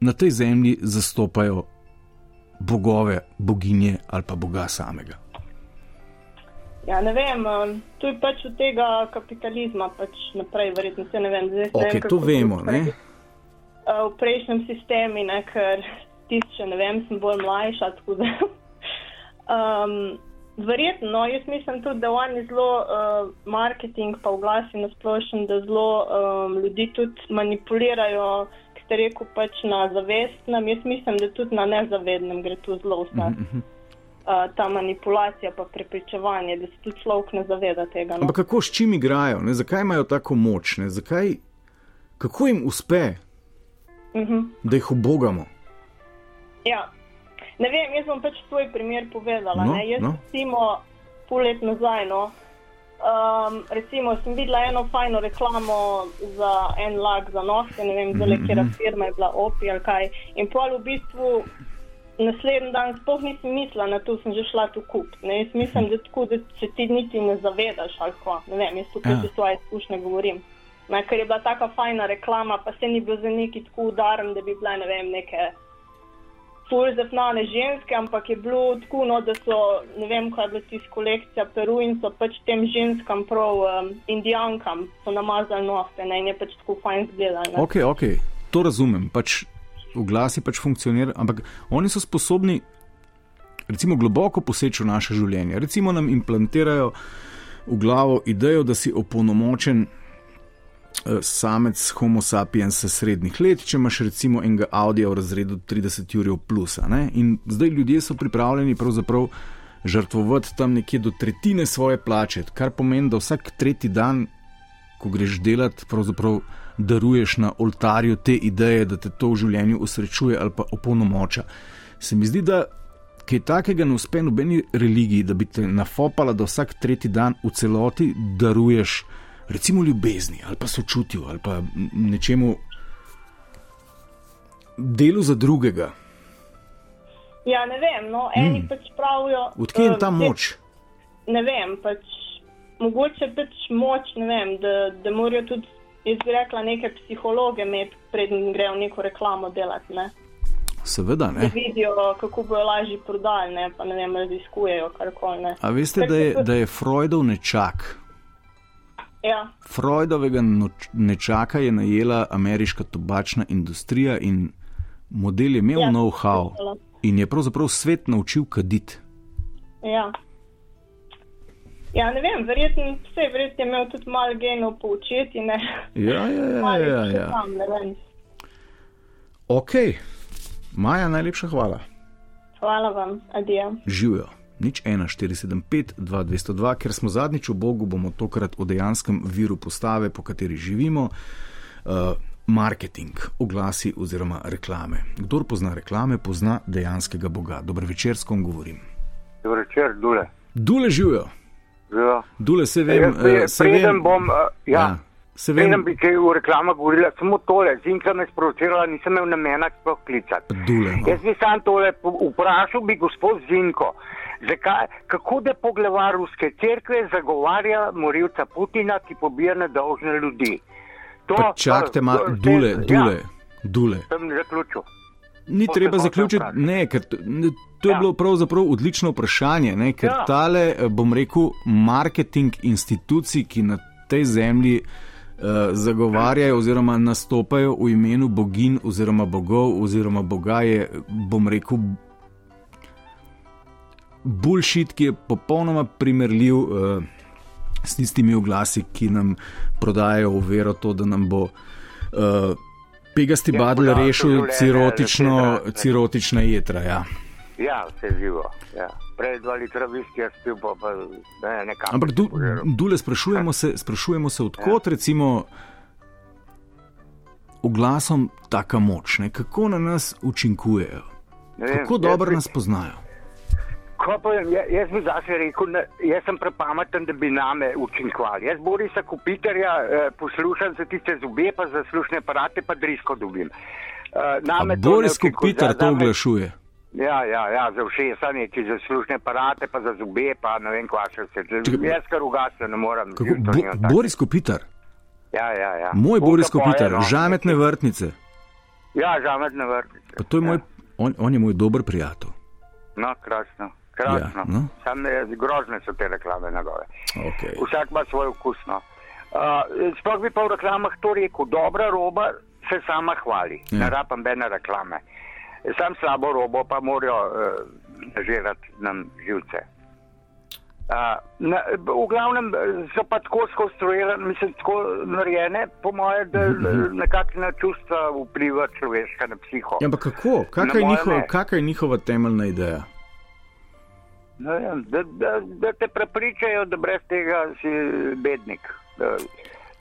Speaker 1: na tej zemlji zastopajo bogove, boginje ali pa boga samega.
Speaker 4: Ja, ne vem, um, tu je pač od tega kapitalizma pač naprej, verjetno se ne vem. Zdaj, se ne
Speaker 1: Ok,
Speaker 4: vem,
Speaker 1: to
Speaker 4: kako
Speaker 1: vemo, ne?
Speaker 4: Uh, v prejšnjem sistemu, ne, ker tisti, ne vem, sem bolj mlajša. Da, um, verjetno, no, jaz mislim tudi, da oni zelo uh, marketing, pa oglasi na splošno, da zelo um, ljudi tudi manipulirajo, ste rekel, pač na zavestnem. Jaz mislim, da tudi na nezavednem gre tu zelo vse. Mm -hmm. Uh, ta manipulacija, pa prepričevanje, da se tudi človek ne zaveda tega. No.
Speaker 1: Ampak kako s čim igrajo, ne? zakaj imajo tako moč, ne? zakaj, kako jim uspe,
Speaker 4: Uh -huh.
Speaker 1: da jih obogamo?
Speaker 4: Ja. Ne vem, jaz bom pač svoj primer povedala.
Speaker 1: No,
Speaker 4: ne. Jaz,
Speaker 1: no.
Speaker 4: recimo, pol let nazaj, no, um, recimo, sem videla eno fajno reklamo za en lag za noske, ne vem, zelo
Speaker 1: Mhm,
Speaker 4: kera firma je bila Opi ali kaj. In pol v bistvu naslednji dan sploh nisem mislila na to, sem že šla tu kupiti. ne. Jaz mislim, da tako, da se ti niti ne zavedaš ali kako. Ne vem, jaz tukaj
Speaker 1: ja.
Speaker 4: svoje izkušnje govorim. Ne, ker je bila taka fajna reklama, pa se ni bil za neki tako udaren, da bi bile ne vem, neke ful zafnane ženske, ampak je bilo tako, no, da so, ne vem, kaj je bila tisti kolekcija Peru in so pač tem ženskam, prav um, indijankam, so namazali nohte ne, in je pač tako fajn zgledali. ne.
Speaker 1: Ok, ok, to razumem. Pač oglasi pač funkcionirajo, ampak oni so sposobni, recimo, globoko poseči v naše življenje. Recimo nam implantirajo v glavo idejo, da si opolnomočen samec Homo sapiens srednjih let, če imaš recimo enega Audija v razredu 30 jurjev plus. In zdaj ljudje so pripravljeni pravzaprav žrtvovati tam nekje do tretjine svoje plače, kar pomeni, da vsak tretji dan ko greš delat, pravzaprav daruješ na oltarju te ideje, da te to v življenju usrečuje ali pa opolnomoča. Se mi zdi, da kaj takega ne uspe nobeni religiji, da bi te nafopala, da vsak tretji dan v celoti daruješ, recimo ljubezni ali pa sočutju ali pa nečemu delu za drugega.
Speaker 4: Ja, ne vem, no, eni mm. pač pravijo.
Speaker 1: Odkje je ta
Speaker 4: zdaj-
Speaker 1: moč?
Speaker 4: Ne vem, pač mogoče pač moč, ne vem, da, da morajo tudi, jaz bi rekla, neke psihologe imeti, preden grejo neko reklamo delati. Ne?
Speaker 1: Seveda
Speaker 4: Da
Speaker 1: ne.
Speaker 4: vidijo, kako bojo lažje prodali, ne? pa ne vem, raziskujejo karkoli. ne.
Speaker 1: A veste, da je, da je Freudov nečak.
Speaker 4: Ja,
Speaker 1: Freudovega noč- nečaka je najela ameriška tobačna industrija in model je imel
Speaker 4: Ja,
Speaker 1: know-how in je pravzaprav svet naučil kaditi.
Speaker 4: ja. Ja, ne vem, verjetno, vse verjetno je imel tudi malo genov poučiti, ne.
Speaker 1: Ja, ja, ja. Ja,
Speaker 4: še
Speaker 1: ja.
Speaker 4: Tam, ne vem.
Speaker 1: Ok, Maja, najlepša hvala.
Speaker 4: Hvala vam, adijo.
Speaker 1: Živijo. Nič 1475, 2202, ker smo zadnjič v Bogu, bomo tokrat o dejanskem viru postave, po kateri živimo. Uh, marketing, oglasi oziroma reklame. Kdor pozna reklame, pozna dejanskega Boga. Dober večer, s kom govorim.
Speaker 5: Dober večer, Dule.
Speaker 1: Dule živijo.
Speaker 5: Ja.
Speaker 1: Dule se vem,
Speaker 5: Jaz pre-
Speaker 1: eh, se vem.
Speaker 5: bom, uh, ja,
Speaker 1: Ja, se vem,
Speaker 5: preden bi kaj v reklamah govorila, samo tole, Zinka me sprovocirala, nisem imel namena sploh klicati.
Speaker 1: Dule. No.
Speaker 5: Jaz bi sam tole vprašal, bi gospod Zinko, zakaj, kako da poglavar ruske cerkve zagovarja morilca Putina, ki pobija nedolžne ljudi. To,
Speaker 1: Pa čakajte, ma, dule,
Speaker 5: ja,
Speaker 1: dule, dule.
Speaker 5: Sem zaključil.
Speaker 1: Ni treba zaključiti, ne, ker to, to je
Speaker 5: Ja.
Speaker 1: bilo pravzaprav odlično vprašanje, ne, ker
Speaker 5: Ja.
Speaker 1: tale, eh, bom rekel, marketing institucij, ki na tej zemlji uh, zagovarjajo oziroma nastopajo v imenu bogin oziroma bogov oziroma boga, je, bom rekel, bullshit, ki je popolnoma primerljiv uh, s tistimi oglasi, ki nam prodajajo v vero to, da nam bo. Uh, Pegasti
Speaker 5: Ja, podaljšal
Speaker 1: rešil cirotično,
Speaker 5: da-
Speaker 1: cirotična jedra. Ja.
Speaker 5: Ja, vse živo. Ja. Prej dva litra viskija spil, pa, pa ne, nekam.
Speaker 1: Ampak du, dule sprašujemo se, sprašujemo se odkot recimo oglasom taka moč, ne? kako na nas učinkujejo,
Speaker 5: Ne vem,
Speaker 1: kako
Speaker 5: jaz
Speaker 1: dobro
Speaker 5: bi-
Speaker 1: nas poznajo.
Speaker 5: Ko pa, ja- jaz bi zase rekel, ne, jaz sem prepameten, da bi name učinkovali. Jaz Borisa Kupiterja eh, poslušam za tiste zube, pa za slušne aparate, pa drisko dobim. Eh,
Speaker 1: Boris
Speaker 5: za-
Speaker 1: to oglašuje.
Speaker 5: Ja, ja, ja, za všesa neki, za slušne aparate, pa za zube, pa ne vem, kva še vse.
Speaker 1: Čakaj,
Speaker 5: Jaz kar ugasne ne morem.
Speaker 1: Kako, Bo,
Speaker 5: tako.
Speaker 1: Boris Kopitar,
Speaker 5: Ja, ja, ja.
Speaker 1: moj
Speaker 5: Bolj
Speaker 1: Boris Kopitar,
Speaker 5: no.
Speaker 1: žametne vrtnice.
Speaker 5: Ja, žametne vrtice.
Speaker 1: Pa to je moj, on, on je moj dober prijatelj.
Speaker 5: No, krasno. Krasno.
Speaker 1: Ja, no.
Speaker 5: Sam, eh, grozne so te reklame na gore.
Speaker 1: Okay.
Speaker 5: Vsak ima svoj okus. No. Uh, sploh bi pa v reklamah to rekel, dobra roba se sama hvali,
Speaker 1: Ja.
Speaker 5: ne rabim bene reklame. Sam slabo robo pa morajo uh, žirati nam živce. Uh, na, v glavnem eh, so pa tako skonstruirane, mislim, tako narejene, po moje, da
Speaker 1: Mhm.
Speaker 5: nekako na čustva vpliva človeška na psiho.
Speaker 1: Ja, ampak kako? Kakšna
Speaker 5: Na
Speaker 1: je, njihova,
Speaker 5: ne.
Speaker 1: kakšna je njihova temeljna ideja?
Speaker 5: Vem, da, da, da te prepričajo, da brez tega si bednik, da,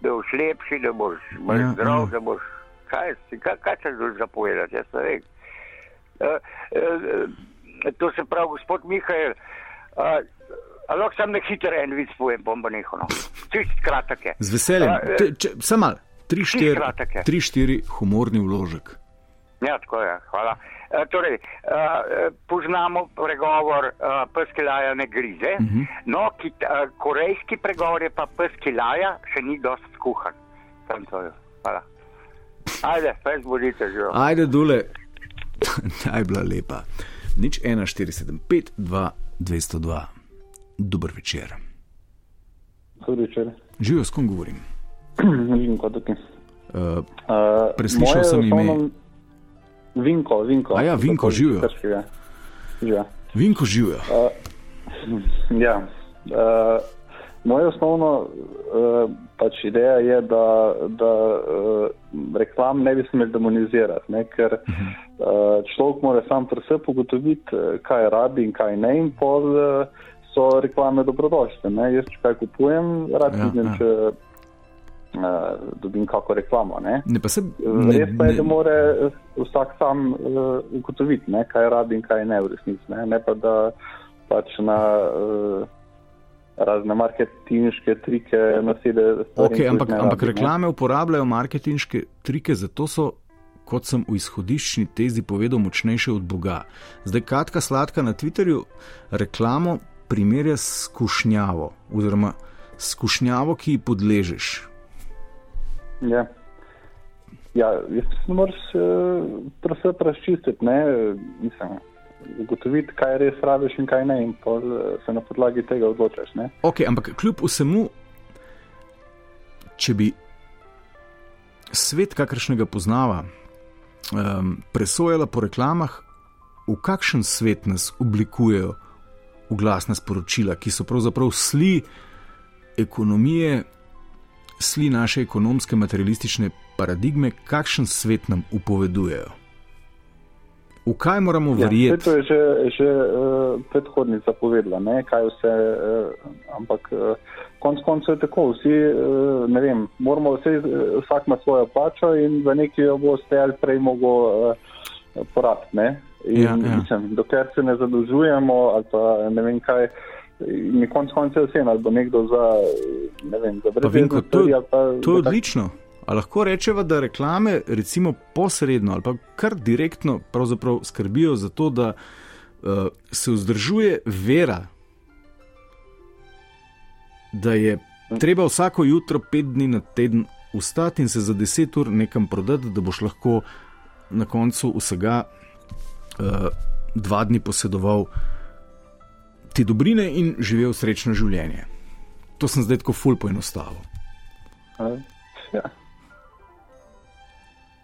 Speaker 5: da boš lepši, da boš bolj
Speaker 1: Ja,
Speaker 5: ja, zdrav,
Speaker 1: ja.
Speaker 5: ja. da boš. Kaj, si- kaj, kaj če želiš zapovedati, jaz ne vem. Uh, uh, to se pravi, gospod Mihajl, uh, a lahko sam na hiter en vic povem, bom pa nehal. No. Čist kratek je.
Speaker 1: Z veseljem.
Speaker 5: Eh,
Speaker 1: Samo malo. Tri, štiri,
Speaker 5: kratek je.
Speaker 1: tri, štiri humorni vložek.
Speaker 5: Ja, tako je, hvala. E, torej, e, e, poznamo pregovor, e, pes, ki laja ne grize, uh -huh. no, ki, e, korejski pregovor je pa pes, ki laja, še ni dosti skuhan. Sam to je. Hvala. Ajde, pes bodite že.
Speaker 1: Ajde, dole, ta je bila lepa. Nič 1, 4, 7, 5, 2, 202. Dober večer.
Speaker 6: Dober večer.
Speaker 1: Živijo, s kom govorim?
Speaker 6: Vinko tukaj.
Speaker 1: Uh,
Speaker 6: Uh,
Speaker 1: Preslišal
Speaker 6: moje
Speaker 1: sem ime.
Speaker 6: osnovno- Vinko, Vinko.
Speaker 1: A ja, Vinko, živijo.
Speaker 6: Krškega. Ja.
Speaker 1: Vinko živijo.
Speaker 6: ja. Uh, moje osnovno uh, pač ideja je, da, da uh, reklam ne bi smeli demonizirati, ne, ker uh, človek mora sam pri sebi ugotoviti, uh, kaj rabi in kaj ne, in pol uh, so reklame dobrodošle. Ne. Jaz, če kaj kupujem, rad
Speaker 1: Ja,
Speaker 6: vidim,
Speaker 1: ja.
Speaker 6: če uh, dobim kako reklamo. Ne.
Speaker 1: Ne, pa se,
Speaker 6: Res pa je, da mora eh, vsak sam uh, ugotoviti, ne, kaj rabi in kaj ne v resnici. Ne, ne pa da pač na uh, razne marketinške trike nasede.
Speaker 1: Okay, ampak,
Speaker 6: ne
Speaker 1: ampak
Speaker 6: rabi, ne.
Speaker 1: reklame uporabljajo marketinške trike, zato so, kot sem v izhodiščni tezi povedal, močnejše od Boga. Zdaj, Katka Sladka na Twitterju reklamo primerja s skušnjavo, oziroma skušnjavo, ki ji podležeš.
Speaker 6: Ja. Ja, jaz mislim, da moraš uh, vse razčistiti, ne, mislim, ugotoviti, kaj res rabiš in kaj ne, in pol, eh, se na podlagi tega odločaš. Ne.
Speaker 1: Ok, ampak kljub vsemu, če bi svet, kakršnega poznava, um, presojala po reklamah, v kakšen svet nas oblikujejo oglasna sporočila, ki so pravzaprav sli ekonomije, sli naše ekonomske, materialistične paradigme, kakšen svet nam upovedujejo. V kaj moramo
Speaker 6: Ja,
Speaker 1: verjeti?
Speaker 6: to je že, že uh, predhodnica povedala, ne, kaj vse, uh, ampak uh, konc koncev je tako, vsi, ne vem, moramo uh, vsak ima svojo plačo in v neki jo bo ste ali prej mogo porabiti,
Speaker 1: Ja, ja.
Speaker 6: Mislim, dokler se ne zadolžujemo ali pa ne vem kaj, in konc koncev vse, ali bo nekdo za, ne vem, za
Speaker 1: to,
Speaker 6: stvari ali pa...
Speaker 1: to je
Speaker 6: za tak-
Speaker 1: odlično. A lahko rečemo, da reklame, recimo posredno ali pa kar direktno, skrbijo za to, da uh, se vzdržuje vera, da je treba vsako jutro, pet dni na teden, vstati in se za deset ur nekam prodati, da boš lahko na koncu vsega uh, dva dni posedoval te dobrine in živel srečno življenje. To sem zdaj tako ful poenostavil.
Speaker 6: Ja.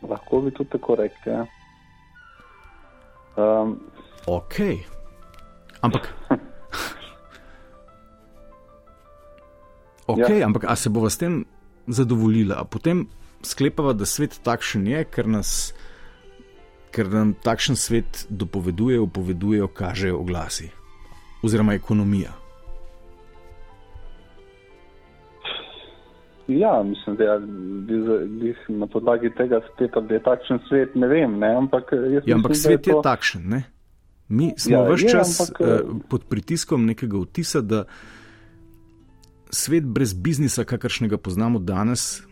Speaker 6: Lahko bi tudi tako rekel. Ja. Um,
Speaker 1: Ok. Ampak. Ok, ja. ampak a se bova s tem zadovoljila? Potem sklepava, da svet takšen je, ker, nas, ker nam takšen svet dopoveduje, upovedujejo, kažejo oglasi oziroma ekonomija.
Speaker 6: ja, mislim, da za- bi na podlagi tega spet, da je takšen svet, ne vem. Ne, ampak jaz
Speaker 1: Ja, ampak
Speaker 6: mislim,
Speaker 1: svet je
Speaker 6: to,
Speaker 1: takšen. Ne? Mi smo
Speaker 6: Ja,
Speaker 1: ja, vse
Speaker 6: je,
Speaker 1: čas
Speaker 6: ampak,
Speaker 1: ampak,
Speaker 6: eh,
Speaker 1: pod pritiskom nekega vtisa, da svet brez biznisa, kakršnega poznamo danes,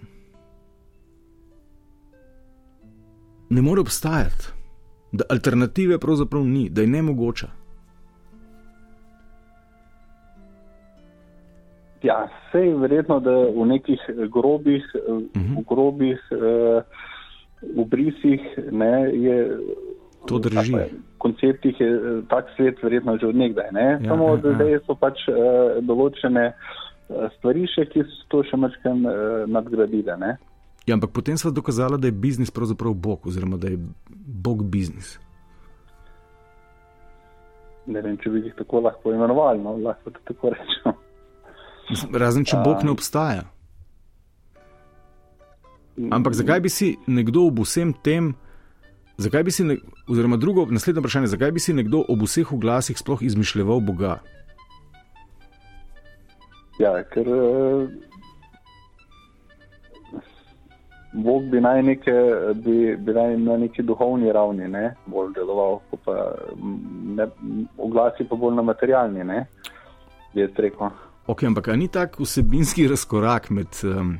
Speaker 1: ne more obstajati. Da alternative pravzaprav ni, da je ne mogoča.
Speaker 6: Ja, sej verjetno, da v nekih grobih, uh
Speaker 1: Mhm.
Speaker 6: -huh. v grobih uh, ubrisih ne, je.
Speaker 1: To drži.
Speaker 6: pa Konceptih je eh, tak svet verjetno že odnegdaj. Ne?
Speaker 1: Ja,
Speaker 6: Samo
Speaker 1: ja, ja.
Speaker 6: zdaj so pač uh, določene stvari še, ki so to še mačkem uh, nadgradile. Ne?
Speaker 1: Ja, ampak potem smo dokazali, da je biznis pravzaprav bog, oziroma da je bog biznis.
Speaker 6: ne vem, če bi jih tako lahko imenovali, no, lahko tudi tako rečemo.
Speaker 1: Mislim, Razen če Bog ne obstaja. Ampak zakaj bi si nekdo ob vsem tem, zakaj bi si, ne, oziroma drugo, naslednje vprašanje, zakaj bi si nekdo ob vseh oglasih sploh izmišljeval Boga?
Speaker 6: Ja, ker uh, Bog bi naj, neke, bi, bi naj na neki duhovni ravni ne, bolj deloval, pa ne, oglasi pa bolj na materialni, ne, bi jaz rekel.
Speaker 1: Ok, ampak ni tak vsebinski razkorak med um,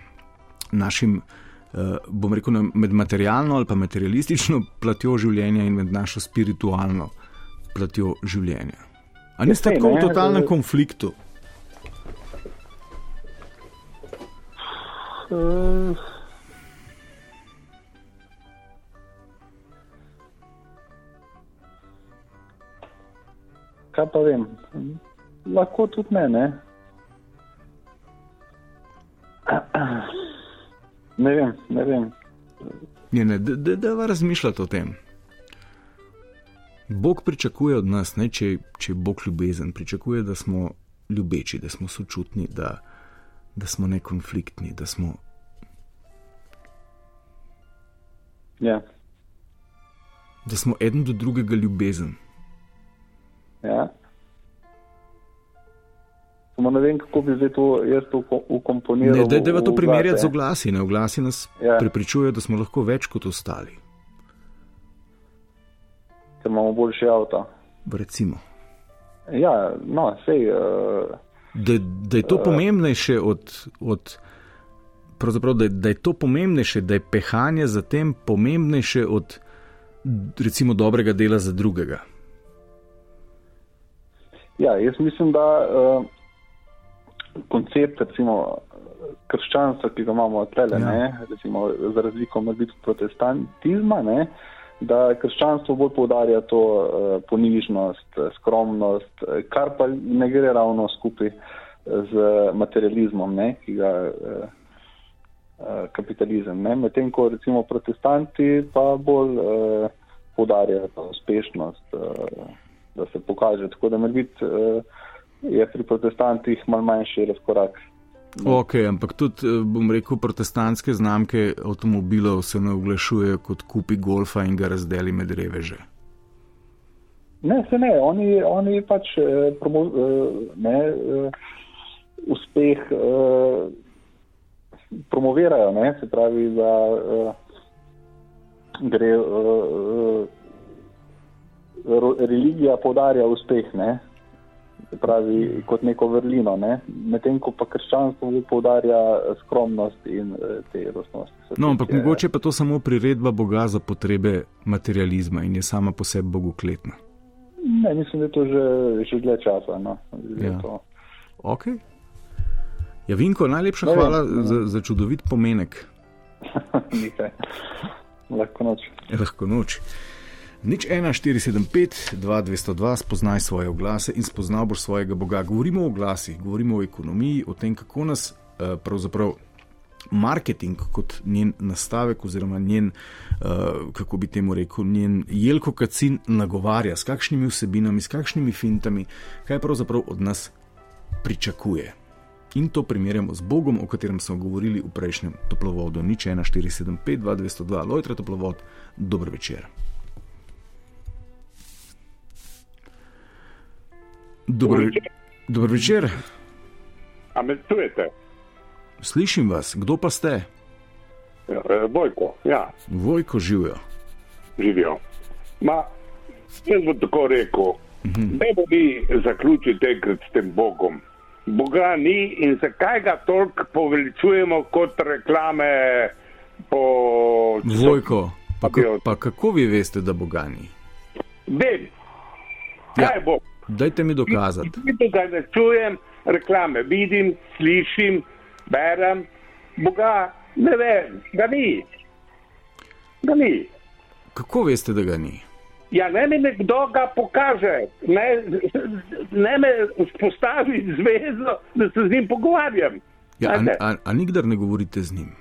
Speaker 1: našim, uh, bom rekel, med materialno ali pa materialistično platjo življenja in med našo spiritualno platjo življenja? A
Speaker 6: Ja,
Speaker 1: niste
Speaker 6: sej,
Speaker 1: tako v
Speaker 6: ne,
Speaker 1: totalnem
Speaker 6: eh,
Speaker 1: konfliktu?
Speaker 6: Uh, kaj pa vem, lahko tudi ne, ne. Ne vem, ne vem.
Speaker 1: Ne, ne, da, da, da razmišljate o tem. Bog pričakuje od nas, ne, če, če je Bog ljubezen, pričakuje, da smo ljubeči, da smo sočutni, da, da smo nekonfliktni, da smo
Speaker 6: Ja,
Speaker 1: da smo eden do drugega ljubezen.
Speaker 6: ja. Samo ne vem, kako bi zdaj to jaz to uko- ukomponiral.
Speaker 1: Ne, da, da to primerjati z oglasi. Ne, oglasi nas
Speaker 6: Ja.
Speaker 1: prepričujejo, da smo lahko več kot ostali.
Speaker 6: Ker imamo boljši avto.
Speaker 1: Recimo.
Speaker 6: Ja, no, sej. Uh,
Speaker 1: Da, da je to
Speaker 6: Eh.
Speaker 1: pomembnejše od. od Pravzaprav, da, da je to pomembnejše, da je pehanje za tem pomembnejše od recimo dobrega dela za drugega.
Speaker 6: Ja, jaz mislim, da uh, koncept recimo, krščanstva, ki ga imamo tlele,
Speaker 1: Ja.
Speaker 6: ja. recimo, za razliko od protestantizma, ne, da krščanstvo bolj poudarja to uh, ponižnost, eh, skromnost, eh, kar pa ne gre ravno skupaj z materializmom, ne, ki ga uh, uh, kapitalizem. ne. Medtem ko recimo protestanti pa bolj uh, poudarjajo uspešnost. Uh, da se pokaže. Tako da med biti uh, je pri protestantih mal manjši razkorak.
Speaker 1: Ok, ampak tudi, eh, bom rekel, protestantske znamke avtomobilov se ne oglašujejo kot kupi golfa in ga razdeli med reveže.
Speaker 6: Ne, se ne, oni, oni pač eh, promo, eh, ne, eh, uspeh eh, promovirajo, ne, se pravi, da eh, gre. Eh, ro- religija podarja uspeh, ne? Pravi, kot neko vrlino, ne? medtem ko pa krščanstvo poudarja skromnost in eh, te lastnosti.
Speaker 1: No, ampak
Speaker 6: Srce,
Speaker 1: mogoče je pa to samo priredba Boga za potrebe materializma in je sama po sebi bogokletna.
Speaker 6: Ne, mislim, da je to že, že dlje časa. No?
Speaker 1: Ja.
Speaker 6: je to.
Speaker 1: Ok. Ja, Vinko, najlepša
Speaker 6: Ne
Speaker 1: hvala
Speaker 6: ne.
Speaker 1: za, za čudovit pomenek.
Speaker 6: Nekaj. Lahko noč.
Speaker 1: Lahko noč. Nič 1, 475, 2, 202, spoznaj svoje oglase in spoznal boš svojega Boga. Govorimo o oglasih, govorimo o ekonomiji, o tem, kako nas eh, pravzaprav marketing kot njen nastavek, oziroma njen, uh, kako bi temu rekel, njen jelko kacin nagovarja, s kakšnimi vsebinami, s kakšnimi fintami, kaj pravzaprav od nas pričakuje. In to primerjamo z Bogom, o katerem smo govorili v prejšnjem toplovodu. Nič 1, 475, 2, 202, Lojtra toplovod, dober večer. Dobro, dober večer,
Speaker 7: A me čujete?
Speaker 1: slišim vas, kdo pa ste?
Speaker 7: Ja, e, Vojko, ja,
Speaker 1: Vojko živijo.
Speaker 7: živijo. Ma, jaz bom tako rekel, ne bo mi zaključiti enkrat s tem Bogom. Boga ni in zakaj ga toliko poveličujemo kot reklame po...
Speaker 1: Vojko, pa, pa kako vi veste, da Boga ni?
Speaker 7: Vem, kaj
Speaker 1: Ja.
Speaker 7: bo.
Speaker 1: Dajte mi dokazati.
Speaker 7: Vidim, da ne čujem reklame, vidim, slišim, berem. Boga ne vem, ga ni. Ga ni.
Speaker 1: Kako veste, da ga ni?
Speaker 7: Ja, ne mi nekdo ga pokaže, ne, ne me vzpostavi zvezo, da se z njim pogovarjam.
Speaker 1: Ja, a, a, a nikdar ne govorite z njim?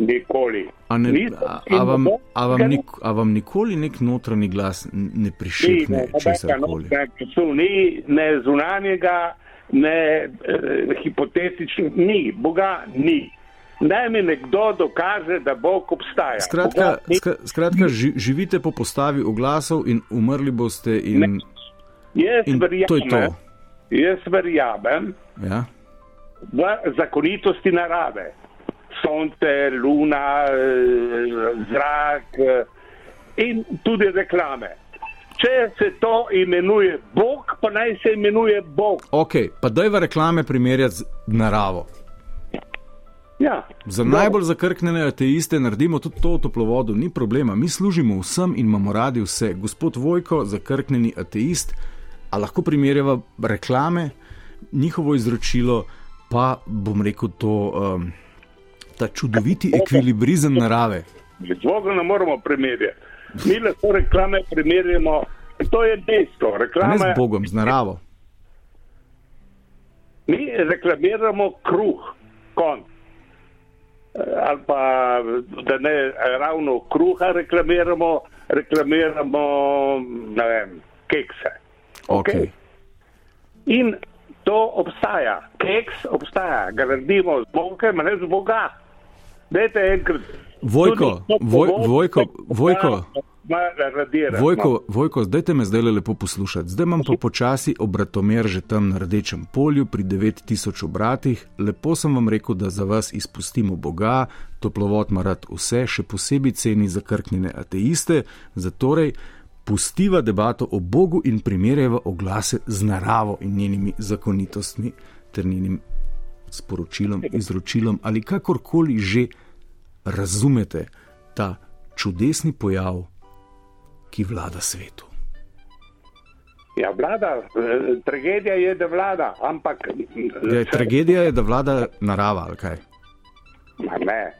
Speaker 7: Nikoli.
Speaker 1: A, ne, a, a, vam,
Speaker 7: ne
Speaker 1: a, vam nik, a vam nikoli nek notranji glas ne
Speaker 7: Ni,
Speaker 1: prišepne
Speaker 7: ne,
Speaker 1: česar koli?
Speaker 7: notranjega glasu ni, ne zunanjega, ne eh, hipotetičnega, ni, Boga ni. Naj mi nekdo dokaže, da Bog obstaja.
Speaker 1: Skratka,
Speaker 7: Boga ni.
Speaker 1: skratka ži, živite po postavi oglasov in umrli boste. In,
Speaker 7: Jaz
Speaker 1: in to je to.
Speaker 7: verjamem, jaz verjamem
Speaker 1: Ja?
Speaker 7: v zakonitosti narave. Sonce, luna, eh, zrak eh, in tudi reklame. Če se to imenuje Bog, pa naj se imenuje Bog.
Speaker 1: Ok, pa dajva reklame primerjati z naravo.
Speaker 7: Ja.
Speaker 1: Za najbolj zakrknjene ateiste naredimo tudi to v toplovodu, ni problema. Mi služimo vsem in imamo radi vse. Gospod Vojko, zakrknjeni ateist, a lahko primerjava reklame, njihovo izročilo, pa bom rekel to, um, ta čudoviti ekvilibrizem narave.
Speaker 7: Z Bogom ne moramo primerjati. Mi lahko reklame primerjamo, to je dejstvo.
Speaker 1: A Ne
Speaker 7: Reklame,
Speaker 1: z Bogom, z naravo.
Speaker 7: mi reklamiramo kruh, konc. Eh, Ali pa, da ne ravno kruha reklamiramo, reklamiramo ne vem, kekse.
Speaker 1: Okay.
Speaker 7: In to obstaja, keks obstaja, ga naredimo z Bogom, ne z Boga. Dajte enkrat.
Speaker 1: Vojko, Voj, Vojko, Vojko,
Speaker 7: radiramo.
Speaker 1: Vojko, Vojko, zdaj te me zdaj lepo poslušati. Zdaj imam pa počasi obratomer že tam na rdečem polju pri 9000 obratih. Lepo sem vam rekel, da za vas izpustimo Boga, toplovod ima rad vse, še posebej ceni zakrknjene ateiste. Zatorej pustiva debato o Bogu in primerjava oglase z naravo in njenimi zakonitostmi ter njenim sporočilom, izročilom ali kakorkoli že razumete ta čudesni pojav, ki vlada svetu.
Speaker 7: Ja, vlada, eh, tragedija je, da vlada, ampak.
Speaker 1: Je, tragedija je, da vlada narava ali kaj.
Speaker 7: Ma ne,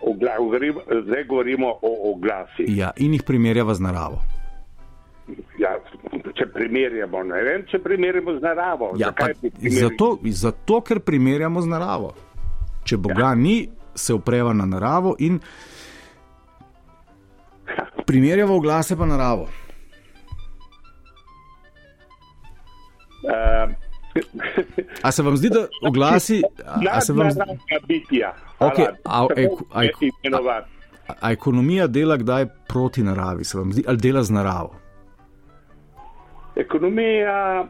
Speaker 7: Ogla, govorim, zdaj govorimo o oglasih.
Speaker 1: Ja, in jih primerjava z naravo.
Speaker 7: Ja, če primerjamo, ne vem, če primerjamo z naravo.
Speaker 1: Ja, pa, zato, zato, ker primerjamo z naravo. Če Boga ja. ni, se opreva na naravo in primerjava oglase pa naravo.
Speaker 7: Uh,
Speaker 1: A se vam zdi, da oglasi. A, a se vam zdi,
Speaker 7: bitja. Ali
Speaker 1: a- a- a-
Speaker 7: imenovati.
Speaker 1: a ekonomija dela kdaj proti naravi, se vam zdi, ali dela z naravo?
Speaker 7: Ekonomija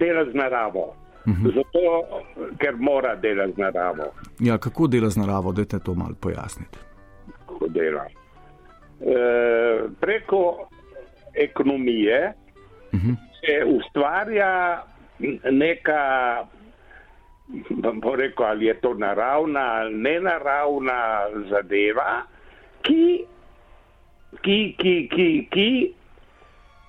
Speaker 7: dela z naravo.
Speaker 1: Mhm.
Speaker 7: Zato, ker mora delati z naravo,
Speaker 1: Ja, kako dela z naravo, dajte to malo pojasniti.
Speaker 7: ko dela. E, preko ekonomije
Speaker 1: Mhm.
Speaker 7: se ustvarja neka, bom bo rekel, ali je to naravna ali nenaravna zadeva, ki, ki, ki, ki, ki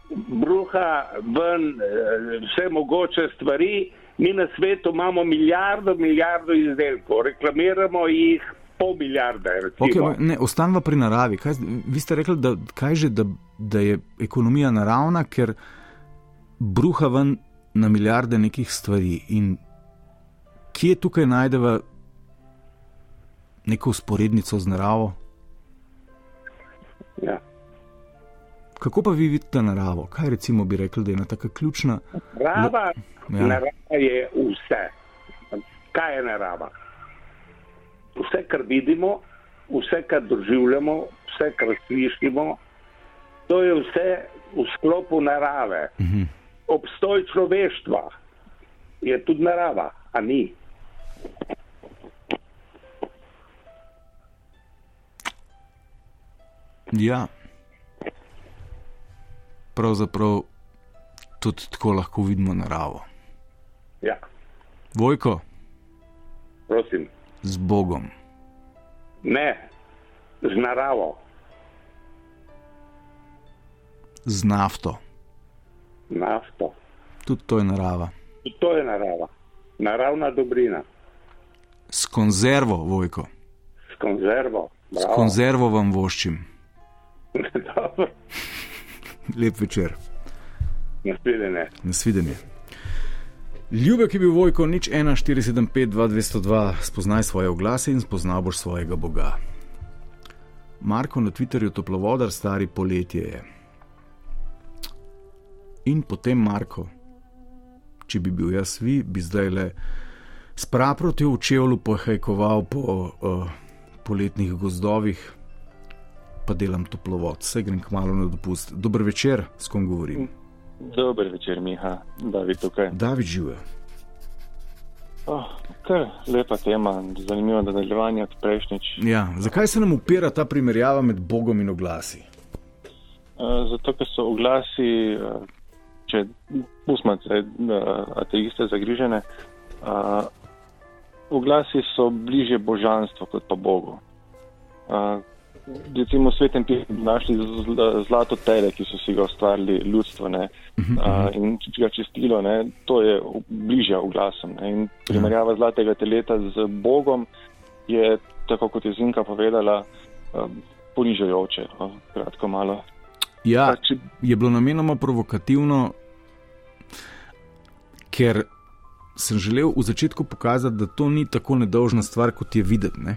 Speaker 7: bruha ven eh, vse mogoče stvari. Mi na svetu imamo milijardo, milijardo izdelkov, reklamiramo jih pol milijarde.
Speaker 1: Okay,
Speaker 7: recimo.
Speaker 1: ma- ne, ostanva pri naravi. Kaj, vi ste rekli, da, kaj že, da, da je ekonomija naravna, ker bruha ven na milijarde nekih stvari. In kje tukaj najdeva neko usporednico z naravo? Kako pa vi vidite naravo? Kaj recimo bi rekli, da je ena taka ključna?
Speaker 7: Narava,
Speaker 1: Ja.
Speaker 7: narava je vse. Kaj je narava? Vse, kar vidimo, vse, kar doživljamo, vse, kar slišimo, to je vse v sklopu narave.
Speaker 1: Mhm.
Speaker 7: Obstoj človeštva je tudi narava, a ni.
Speaker 1: Ja. Pravzaprav tudi tako lahko vidimo naravo.
Speaker 7: Ja,
Speaker 1: Vojko,
Speaker 7: prosim.
Speaker 1: z Bogom.
Speaker 7: Ne, z naravo,
Speaker 1: z nafto.
Speaker 7: nafto.
Speaker 1: Tudi to je narava.
Speaker 7: To je narava, naravna dobrina,
Speaker 1: S konzervo, Vojko.
Speaker 7: s konzervo.
Speaker 1: S
Speaker 7: Bravo.
Speaker 1: konzervo vam voščim.
Speaker 7: Dobro,
Speaker 1: Lep večer,
Speaker 7: naslednje.
Speaker 1: nasvidenje. Ljubek je bil Vojko, nič 1, 475, 2202, spoznaj svoje oglase in spoznal boš svojega Boga. Marko na Twitterju toplovodar, stari poletje je. In potem Marko, če bi bil jaz vi, bi zdaj le s praproti v čevlju pohajkoval po uh, poletnih gozdovih, pa delam toplovod, se grem k malu na dopust. Dober večer, s kom govorim.
Speaker 8: Dober večer, Miha, David tukaj.
Speaker 1: David živi.
Speaker 8: Oh, kar lepa tema, zanimivo nadaljevanje od prejšnjič.
Speaker 1: Ja, zakaj se nam upira ta primerjava med Bogom in oglasi?
Speaker 8: Uh, zato, ker so oglasi, uh, če pustimo uh, ateiste zagrižene, uh, oglasi so bliže božanstvu kot pa Bogu. Uh, recimo svetem pismu našli zl- zlato tele, ki so si ga ustvarili ljudstvo ne, uh, in če ga čestilo, ne, to je bližje oglasom. Ne, in primerjava zlatega teleta z Bogom je, tako kot je Zinka povedala, uh, ponižajoče, no, kratko malo.
Speaker 1: Ja,
Speaker 8: Pa če-
Speaker 1: je bilo namenoma provokativno, ker sem želel v začetku pokazati, da to ni tako nedolžna stvar, kot je videti. Ne?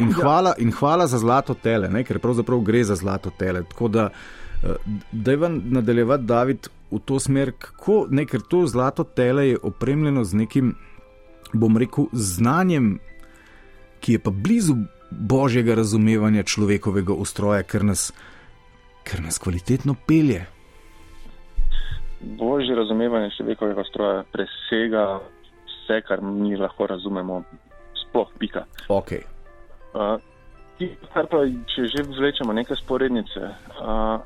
Speaker 1: In, hvala, in hvala za zlato tele, ne? ker pravzaprav gre za zlato tele. Tako da, da je vam nadaljevati, David, v to smer, kako, ne, ker to zlato tele je opremljeno z nekim, bom rekel, znanjem, ki je pa blizu božjega razumevanja človekovega ustroja, ker nas, ker nas kvalitetno pelje.
Speaker 8: Božje razumevanje človekovega stroja presega vse, kar mi lahko razumemo, sploh pika.
Speaker 1: Okay.
Speaker 8: Uh, kar pa, če že vlečemo neke sporednice, uh,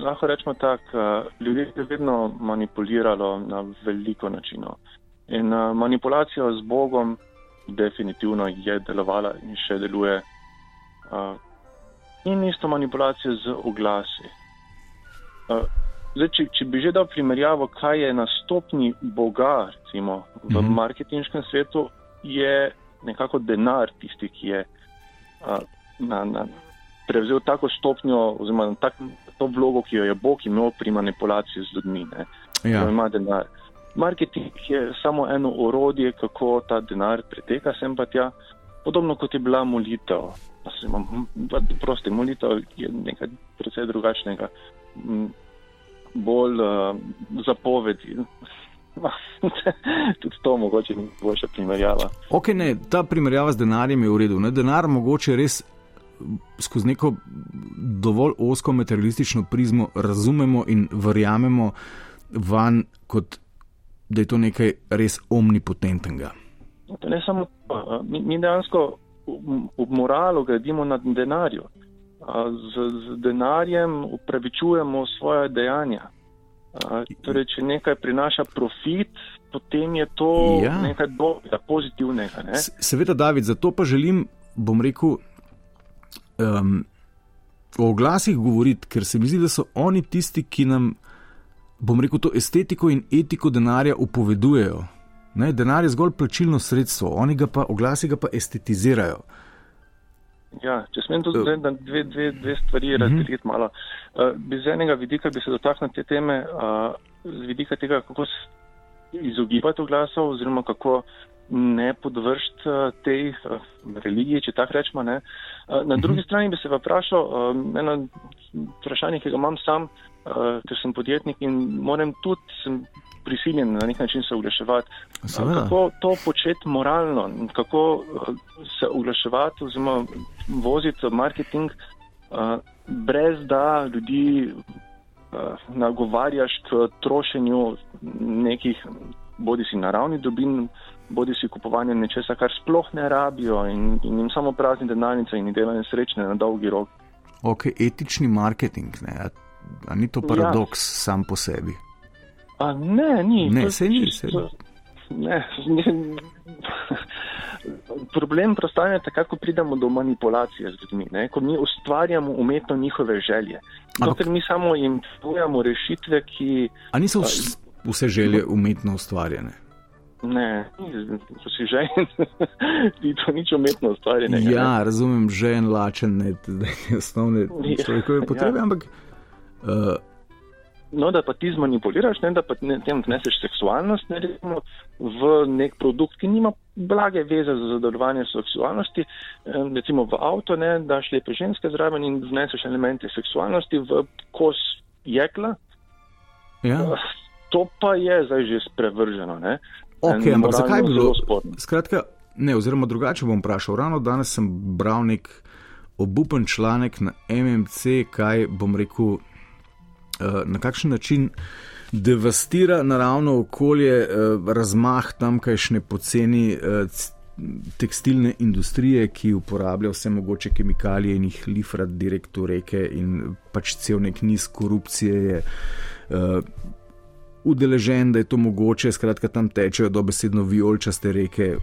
Speaker 8: lahko rečemo tako, uh, ljudje je vedno manipuliralo na veliko načinov. In uh, manipulacija z Bogom definitivno je delovala in še deluje. Uh, in isto manipulacija z oglasi. Uh, zdaj, če, če bi že dal primerjavo, kaj je na stopni Boga, recimo v
Speaker 1: Mhm.
Speaker 8: marketinškem svetu, je nekako denar tisti, ki je uh, na, na, prevzel tako stopnjo, oziroma tak, to vlogo, ki jo je Bog imel pri manipulaciji z ljudmi. Ne,
Speaker 1: Ja.
Speaker 8: ima denar. Marketing je samo eno orodje, kako ta denar preteka sem pa tja, podobno kot je bila molitev. Prosti, molitev je nekaj precej drugačnega, bolj uh, zapovedi. Tudi to mogoče ni boljša primerjava.
Speaker 1: Ok, ne, ta primerjava z denarjem je v redu. Ne? Denar mogoče res skozi neko dovolj osko materialistično prizmo razumemo in verjamemo van, kot da je to nekaj res omnipotentnega.
Speaker 8: Pa Ne samo to, mi, mi dejansko v, moralu gradimo na denarju. Z, z denarjem upravičujemo svoje dejanja. Torej, če nekaj prinaša profit, potem je to
Speaker 1: Ja.
Speaker 8: nekaj dobrega, pozitivnega. Ne?
Speaker 1: Seveda, David, zato pa želim, bom rekel, um, o oglasih govoriti, ker se mi zdi, da so oni tisti, ki nam, bom rekel, to estetiko in etiko denarja upovedujejo. Ne, denar je zgolj plačilno sredstvo, oni ga pa, oglasi ga pa estetizirajo.
Speaker 8: Ja, če smem tudi zdaj na dve, dve, dve stvari razdeliti malo. Uh, bi z enega vidika bi se dotaknil te teme, uh, z vidika tega, kako se izogibati oglasov oziroma kako ne podvršiti uh, tej uh, religiji, če tako rečemo. Ne. Uh, na drugi strani bi se pa vprašal, uh, eno vprašanje, ki ga imam sam, uh, ker sem podjetnik in moram tudi, sem prisiljen na nek način se oglaševati.
Speaker 1: Seveda.
Speaker 8: Kako to početi moralno, in kako uh, se oglaševati oziroma voziti marketing, uh, brez da ljudi uh, nagovarjaš k trošenju nekih bodi si naravnih dobrin, bodi si kupovanje nečesa, kar sploh ne rabijo in, in jim samo prazni denarnice in jih delajo srečne na dolgi rok.
Speaker 1: Ok, etični marketing, ne, a, a ni to paradoks ja. sam po sebi?
Speaker 8: A ne, ni.
Speaker 1: Ne, saj ni,
Speaker 8: čisto-
Speaker 1: saj-
Speaker 8: Ne, ne. Problem prostanja je tako, ko pridemo do manipulacije z ljudmi, ne? ko mi ustvarjamo umetno njihove želje.
Speaker 1: Ampak-
Speaker 8: mi samo jim ponujamo rešitve, ki.
Speaker 1: A niso vs- vse želje umetno ustvarjene?
Speaker 8: Ne, ni, ko si željen, ni to nič umetno ustvarjenega. ne.
Speaker 1: Ja, razumem, že en lačen, ne, da je osnovne
Speaker 8: Ja,
Speaker 1: človekove potrebe,
Speaker 8: ja.
Speaker 1: ampak uh,
Speaker 8: No, da pa ti zmanipuliraš, ne, da pa ne, tem vneseš seksualnost ne, recimo, v nek produkt, ki nima blage veze za zadovoljevanje seksualnosti, recimo v avto, ne, daš lepe ženske zraven in vneseš elemente seksualnosti v kos jekla.
Speaker 1: ja.
Speaker 8: To pa je zdaj že sprevrženo. Ne.
Speaker 1: Ok, ampak zakaj bi bilo?
Speaker 8: sporno.
Speaker 1: Skratka, ne, oziroma drugače bom vprašal. Ravno danes sem bral nek obupen članek na MMC, kaj bom rekel, na kakšen način devastira naravno okolje, uh, razmah tamkajšnje poceni c- tekstilne industrije, ki uporablja vse mogoče kemikalije in jih lifra direkt v reke, in pač cel nek niz korupcije je. Uh, Udeležen, da je to mogoče, skratka, tam tečejo dobesedno vijolčaste reke,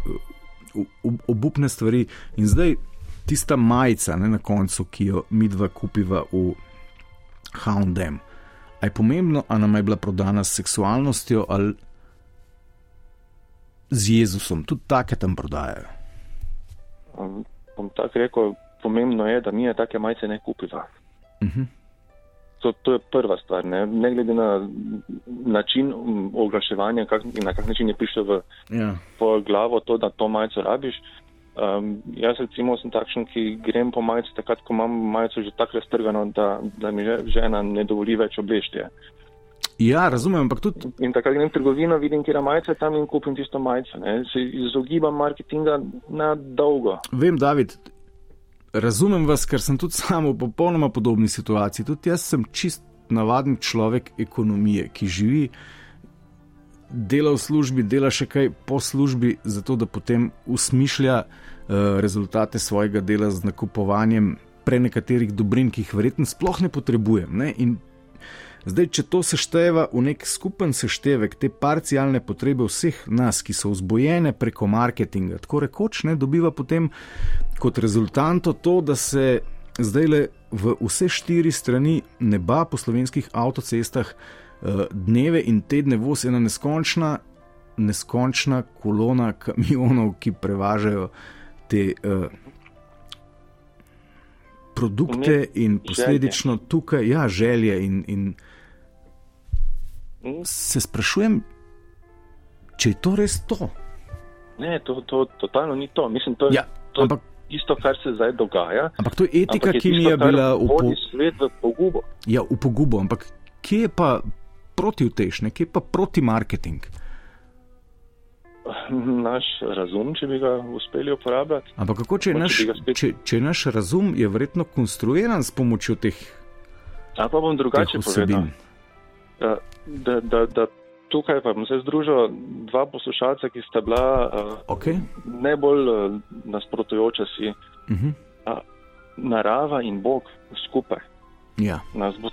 Speaker 1: ob- obupne stvari. In zdaj tista majica ne, na koncu, ki jo mi dva kupiva v Houndem. A je pomembno, ali nam je bila prodana s seksualnostjo ali z Jezusom, tudi take tam prodajajo.
Speaker 8: Um, bom tako rekel, pomembno je, da mi take majice ne kupiva.
Speaker 1: Mhm.
Speaker 8: To, to je prva stvar. Ne, ne glede na način oglaševanja kak, na kak način je prišlo v
Speaker 1: Ja.
Speaker 8: po glavo to, da to majico rabiš. Um, jaz recimo sem takšen, ki grem po majici takrat, ko imam majico že tako raztrgano, da, da mi že, žena ne dovoli več obleštje.
Speaker 1: Ja, razumem, ampak tudi.
Speaker 8: In takrat grem v trgovino, vidim, kje je majica tam in kupim tisto majico. Ne. Se izogibam marketinga na dolgo.
Speaker 1: Vem, David, razumem vas, ker sem tudi sam v popolnoma podobni situaciji. Tudi jaz sem čist navaden človek ekonomije, ki živi, dela v službi, dela še kaj po službi, zato da potem usmišlja uh, rezultate svojega dela z nakupovanjem pre nekaterih dobrin, ki jih verjetno sploh ne potrebujem. Ne? Zdaj, če to sešteva v nek skupen seštevek, te parcialne potrebe vseh nas, ki so vzbojene preko marketinga, tako rekoč, ne, dobiva potem kot rezultanto to, da se zdaj le v vse štiri strani neba po slovenskih avtocestah eh, dneve in tedne vozi ena neskončna, neskončna kolona kamionov, ki prevažajo te. eh, Produkte in posledično tukaj, ja, želje in, in se sprašujem, če je to res to.
Speaker 8: Ne, to, to totalno ni to. Mislim, to je
Speaker 1: Ja,
Speaker 8: to ampak, isto, kar se zdaj dogaja.
Speaker 1: Ampak to je etika,
Speaker 8: ampak
Speaker 1: ki mi je bila v po-
Speaker 8: svet v pogubo.
Speaker 1: Ja, v pogubo, ampak kje je pa protivtešne, kje je pa proti marketing?
Speaker 8: Naš razum, če bi ga uspeli uporabljati.
Speaker 1: Ampak kako, če je, naš,
Speaker 8: ga spet-
Speaker 1: če, če je naš razum je verjetno konstruiran s pomočjo teh,
Speaker 8: Ali pa bom drugače povedal. Ja, Da, da, da tukaj pa bom se združil dva poslušalca, ki sta bila uh,
Speaker 1: Okay.
Speaker 8: najbolj uh, nasprotujoča si.
Speaker 1: Uh -huh.
Speaker 8: Uh, narava in Bog skupaj
Speaker 1: Ja.
Speaker 8: nas bo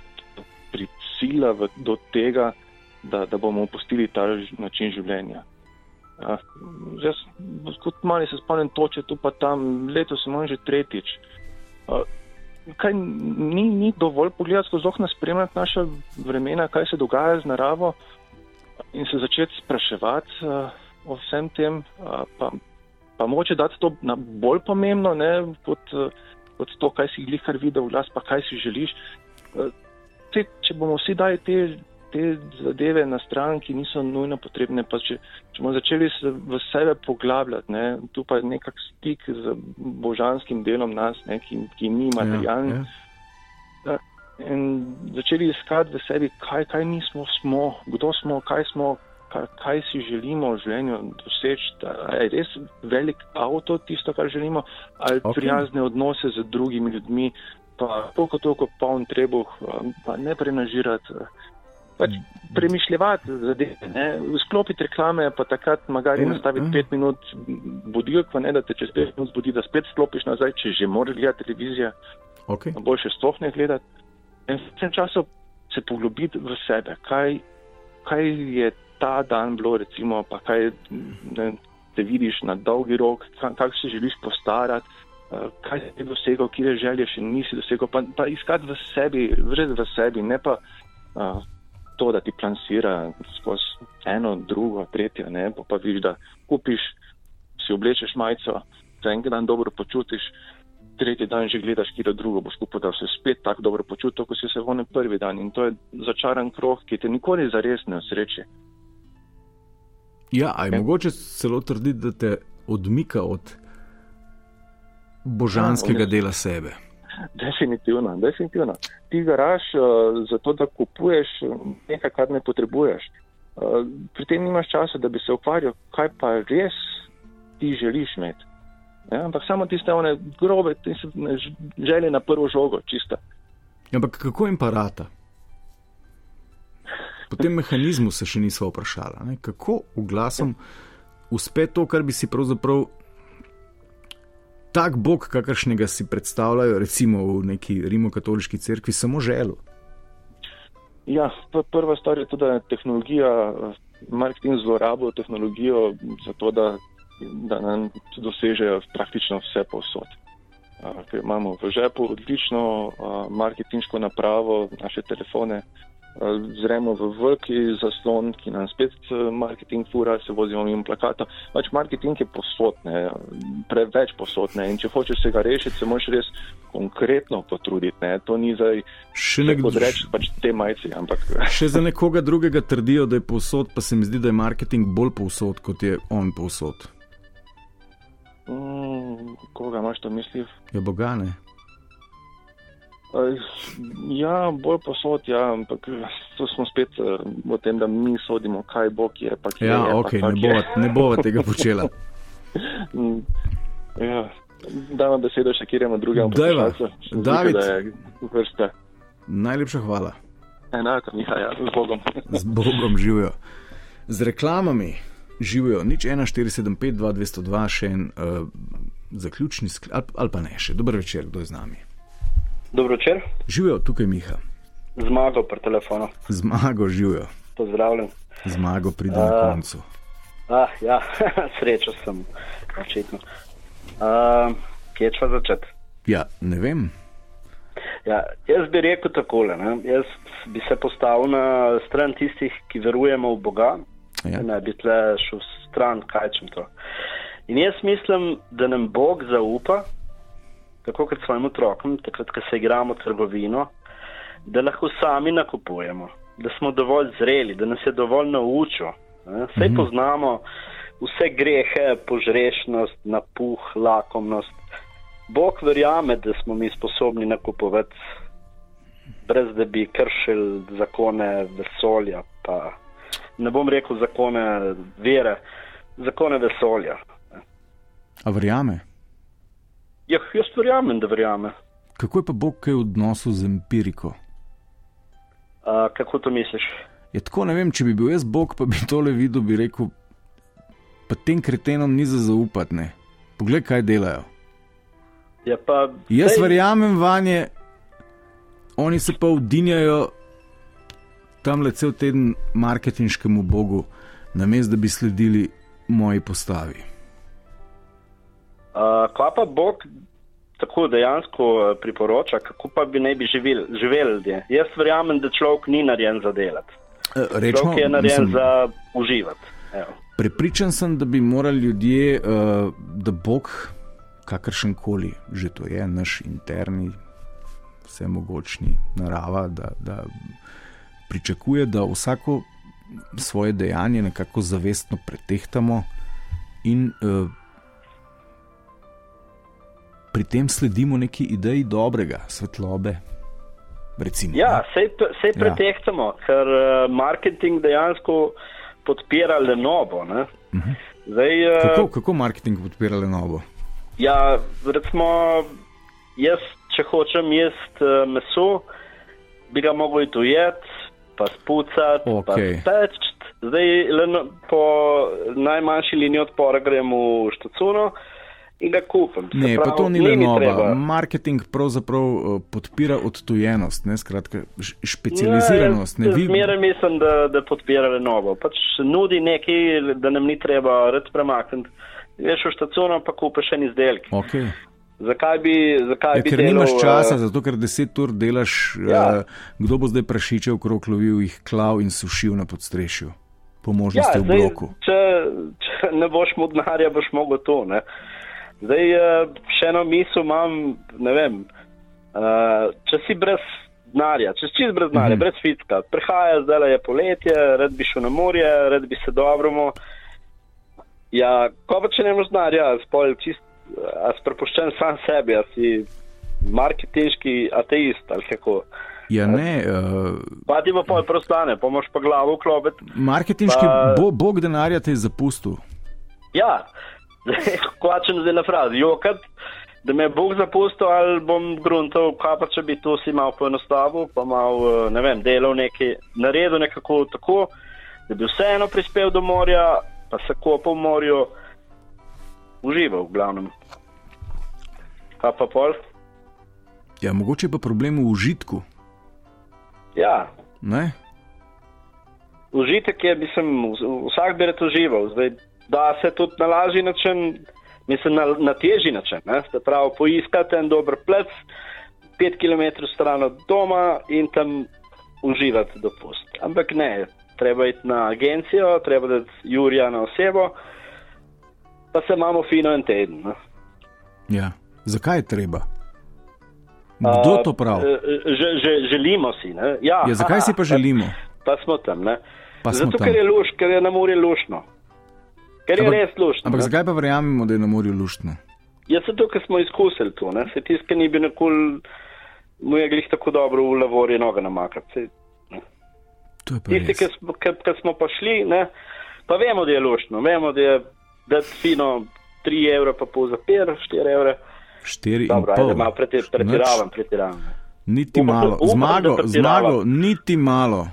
Speaker 8: prisila v, do tega, da, da bomo opustili ta način življenja. Ja, jaz, kot mali se spomnim toče tu pa tam, letos imam že tretjič. A, Kaj ni, ni dovolj pogledati skozi okna, spremljati naša vremena, kaj se dogaja z naravo in se začeti spraševati uh, o vsem tem, uh, pa, pa moče dati to na bolj pomembno, ne, kot, uh, kot to, kaj si glihar videl v glas, pa kaj si želiš. Uh, te, če bomo vsi dali te, te zadeve na stran, ki niso nujno potrebne, pa če, če bomo začeli se v sebe poglabljati, ne, tu pa je nekak stik z božanskim delom nas, ne, ki, ki ni materialni.
Speaker 1: ja.
Speaker 8: Ja, In začeli iskati v sebi, kaj, kaj nismo, smo, kdo smo, kaj smo, kaj, kaj si želimo v življenju doseči. Je res velik avto tisto, kar želimo, ali okay. prijazne odnose z drugimi ljudmi, pa toliko, toliko poln trebuh, pa ne prenažirati. Pač premišljati zadeve, ne? sklopiti reklame, pa takrat magari
Speaker 1: Ja,
Speaker 8: nastaviti
Speaker 1: ja.
Speaker 8: pet minut budilk, pa ne da te čez pet minut zbudi, da spet sklopiš nazaj, če že moraš gledati televizijo
Speaker 1: Okay.
Speaker 8: boljše sploh ne gledati. In v tem času se poglobiti v sebe, kaj, kaj je ta dan bilo, recimo, pa kaj ne, te vidiš na dolgi rok, ka- kako se želiš postarati, eh, kaj si dosegel, kje želje še nisi dosegel, pa, pa iskati v sebi, vred v sebi, ne pa uh, to, da ti plansira skozi eno, drugo, tretjo, ne, pa, pa vidiš, da kupiš, si oblečeš majico, za en dan dobro počutiš, tretji dan že gledaš, kje drugo boš kupil, da se spet tako dobro počutil, kot si se v onem prvi dan. In to je začaran krog, ki te nikoli zares ne osreči.
Speaker 1: Ja, a je mogoče celo trditi, da te odmika od božanskega
Speaker 8: Ja,
Speaker 1: dela sebe.
Speaker 8: Definitivno, definitivno. Ti garaš uh, zato, da kupuješ nekaj, kar ne potrebuješ. Uh, pri tem nimaš časa, da bi se ukvarjal, kaj pa res ti želiš imeti. Ja, ampak samo tiste one grobe, tiste želje na prvo žogo, čista.
Speaker 1: Ja, Ampak kako jim pa rata? po tem mehanizmu se še nismo vprašali, kako oglasom uspe to, kar bi si pravzaprav tak bog, kakršnega si predstavljajo, recimo v neki rimokatoliški cerkvi, samo želel.
Speaker 8: Ja, pr- prva stvar je tudi, da je tehnologija, eh, marketing zlorabil tehnologijo za to, da, da nam dosežejo praktično vse povsod. A, Ker imamo v žepu odlično marketinško napravo, naše telefone, zremo v veliki zaslon, ki nam spet a, marketing fura, se vozimo mimo plakata. Pač marketing je posodne, preveč posodne in če hočeš se ga rešiti, se moraš res konkretno potruditi. Ne? To ni zdaj
Speaker 1: Še nekdo-
Speaker 8: odreči pač te majci, ampak
Speaker 1: Še za nekoga drugega trdijo, da je povsod, pa se mi zdi, da je marketing bolj povsod, kot je on povsod.
Speaker 8: Mm, koga imaš to misli?
Speaker 1: Je boga, ne?
Speaker 8: Aj, Ja, bolj posod, ja, ampak tu smo spet v tem, da mi sodimo, kaj Bog je. Pa kje
Speaker 1: Ja,
Speaker 8: je,
Speaker 1: ok,
Speaker 8: pa
Speaker 1: ne
Speaker 8: je.
Speaker 1: bova, ne bova tega počela.
Speaker 8: Mm, ja. Dajmo besedo še kjeremu drugemu.
Speaker 1: Dajva.
Speaker 8: poslušalcu. Se mi zdi,
Speaker 1: David.
Speaker 8: Da je vrsta.
Speaker 1: Najlepša hvala.
Speaker 8: Enako, Miha, ja, z Bogom.
Speaker 1: Z Bogom živijo. Z reklamami živijo nič 1475, 2202, še en uh, zaključni sklep, ali, ali pa ne še. Dober večer, kdo je z nami.
Speaker 9: Dobro večer,
Speaker 1: Živijo tukaj Miha,
Speaker 9: zmago pri telefonu.
Speaker 1: zmago živijo,
Speaker 9: Pozdravljen.
Speaker 1: zmago pride na
Speaker 9: A.
Speaker 1: koncu.
Speaker 9: Ah, ja, srečo sem, očitno. Uh, kje čva začeti?
Speaker 1: Ja, ne vem.
Speaker 9: Ja, jaz bi rekel takole. Ne? Jaz bi se postavil na stran tistih, ki verujemo v Boga.
Speaker 1: Ja.
Speaker 9: Ne bi tle šel stran, kaj čem to. In jaz mislim, da nam Bog zaupa, tako kot svojim otrokom, takrat, ko se igramo trgovino, da lahko sami nakupujemo, da smo dovolj zreli, da nas je dovolj naučil. Saj
Speaker 10: Mhm.
Speaker 9: poznamo vse grehe, požrešnost, napuh, lakomnost. Bog verjame, da smo mi sposobni nakupovati, brez da bi kršili zakone vesolja. Pa ne bom rekel zakone vere, zakone vesolja.
Speaker 1: A verjame?
Speaker 9: Ja, jaz verjamem, da verjame.
Speaker 1: Kako je pa Bog kaj v odnosu z empiriko?
Speaker 9: A, kako to misliš?
Speaker 1: Je tako, ne vem, če bi bil jaz Bog, pa bi tole videl, bi rekel, pa tem kretenom ni za zaupati. Ne. Poglej, kaj delajo.
Speaker 9: Ja, pa,
Speaker 1: Jaz
Speaker 9: saj-
Speaker 1: verjamem vanje, oni se pa vdinjajo tam le cel teden marketinškemu bogu, namesto da bi sledili moji postavi.
Speaker 9: A, Kva pa Bog tako dejansko eh, priporoča, kako pa bi naj bi živeli, živeli ljudje? Jaz verjamem, da človek ni narejen za delati.
Speaker 1: E, Rečemo,
Speaker 9: Človek je narejen
Speaker 1: mislim,
Speaker 9: za uživati. Evo.
Speaker 1: Prepričan sem, da bi morali ljudje, uh, da Bog, kakršen koli že to je, naš interni, vsemogočni narava, da, da pričakuje, da vsako svoje dejanje nekako zavestno pretehtamo in uh, pri tem sledimo neki ideji dobrega, svetlobe. Recimo,
Speaker 9: Ja, sej, sej
Speaker 1: Ja.
Speaker 9: pretehtamo, ker uh, marketing dejansko podpira Lenovo. Ne?
Speaker 1: Mhm.
Speaker 9: Zdaj, uh,
Speaker 1: Kako, kako marketing podpira Lenovo?
Speaker 9: Ja, recimo, jaz, če hočem jesti uh, meso, bi ga mogel iti ujet, pa spucati,
Speaker 1: Okej.
Speaker 9: pa speč. Zdaj, po najmanjši liniji odpora grem v štacuno in ga kupim.
Speaker 1: Ne, pa
Speaker 9: pravi,
Speaker 1: to ni
Speaker 9: mi
Speaker 1: Lenova.
Speaker 9: treba.
Speaker 1: Marketing pravzaprav uh, podpira odtujenost, ne skratka specializiranost. Ne,
Speaker 9: jaz
Speaker 1: vi,
Speaker 9: Zmeraj mislim, da, da podpira Lenovo. Pač nudi nekaj, da nam ni treba red premakniti. Veš v štacuno, pa kupiš en izdelek.
Speaker 1: okay.
Speaker 9: Zakaj bi, zakaj
Speaker 1: ja,
Speaker 9: bi
Speaker 1: ker
Speaker 9: delal,
Speaker 1: nimaš
Speaker 9: eh,
Speaker 1: časa, zato ker deset ur delaš, ja.
Speaker 9: Ja.
Speaker 1: uh, kdo bo zdaj prašiče okrog lovil, jih klav in sušil na podstrešju, po možnosti
Speaker 9: ja,
Speaker 1: v
Speaker 9: zdaj,
Speaker 1: bloku.
Speaker 9: Če, če ne boš mu denarja, boš mogel to. Ne? Zdaj, eh, še eno misel imam, ne vem. eh, Če si brez denarja, če si čist brez denarja,
Speaker 1: Mhm.
Speaker 9: brez fitka, prihaja zdaj je poletje, rad bi šel na morje, rad bi se dobro. Ja, ko pa če nemaš denarja, spol čist, a si prepuščen sam sebi, a si marketinški ateist ali kako.
Speaker 1: Ja, ne, uh,
Speaker 9: Pa ti pa pol prostane, pa moš pa glavo vklopiti.
Speaker 1: marketinški
Speaker 9: Pa-
Speaker 1: bo, bog denarja te je zapustil.
Speaker 9: Ja, kvačem zdaj na frazi, jokat, da me Bog zapustil ali bom gruntal, kaj pa če bi to si malo poenostavil, pa malo, eh, ne vem, delal nekaj, naredil nekako tako, da bi vseeno prispel do morja, pa se kopal v morju, užival v glavnem. Kaj pa pol?
Speaker 1: Ja, mogoče pa problem v užitku.
Speaker 9: Ja,
Speaker 1: Ne?
Speaker 9: užitek je, mislim, vs- vsak bi rad užival. Zdaj, da se tudi na lažji način, mislim, na, na težji način. Ne? Se pravi, poiskati en dober plec, pet km stran od doma in tam uživati dopust. Ampak ne, treba iti na agencijo, treba dati Jurija na osebo, pa se imamo fino en teden. Ne?
Speaker 1: Ja. Zakaj je treba? Kdo to pravi?
Speaker 9: eh, Že, že, želimo si. Ne? Ja,
Speaker 1: Ja, zakaj si pa želimo?
Speaker 9: Pa smo tam. Ne?
Speaker 1: Pa
Speaker 9: Zato,
Speaker 1: tam.
Speaker 9: ker je luš, ker je na morju lušno. Ker je
Speaker 1: Ampak-
Speaker 9: res lušno.
Speaker 1: Ampak zakaj pa verjamemo, da je na morju luštno?
Speaker 9: Ja, zato, ker smo izkusili to. Ne? Se ki ni bil nikoli, mu je glih tako dobro v lavori noge namakati. Tisti, ki smo, smo pa šli, ne, pa vemo, da je lušno, vemo, da je da fino 3 evra, pa pol za pier, 4 evra.
Speaker 1: Štiri
Speaker 9: Dobro,
Speaker 1: in pol.
Speaker 9: ajde, malo preti- pretiravam, pretiravam.
Speaker 1: Niti
Speaker 9: Upam,
Speaker 1: malo.
Speaker 9: upam,
Speaker 1: Zmago, zmago, niti malo.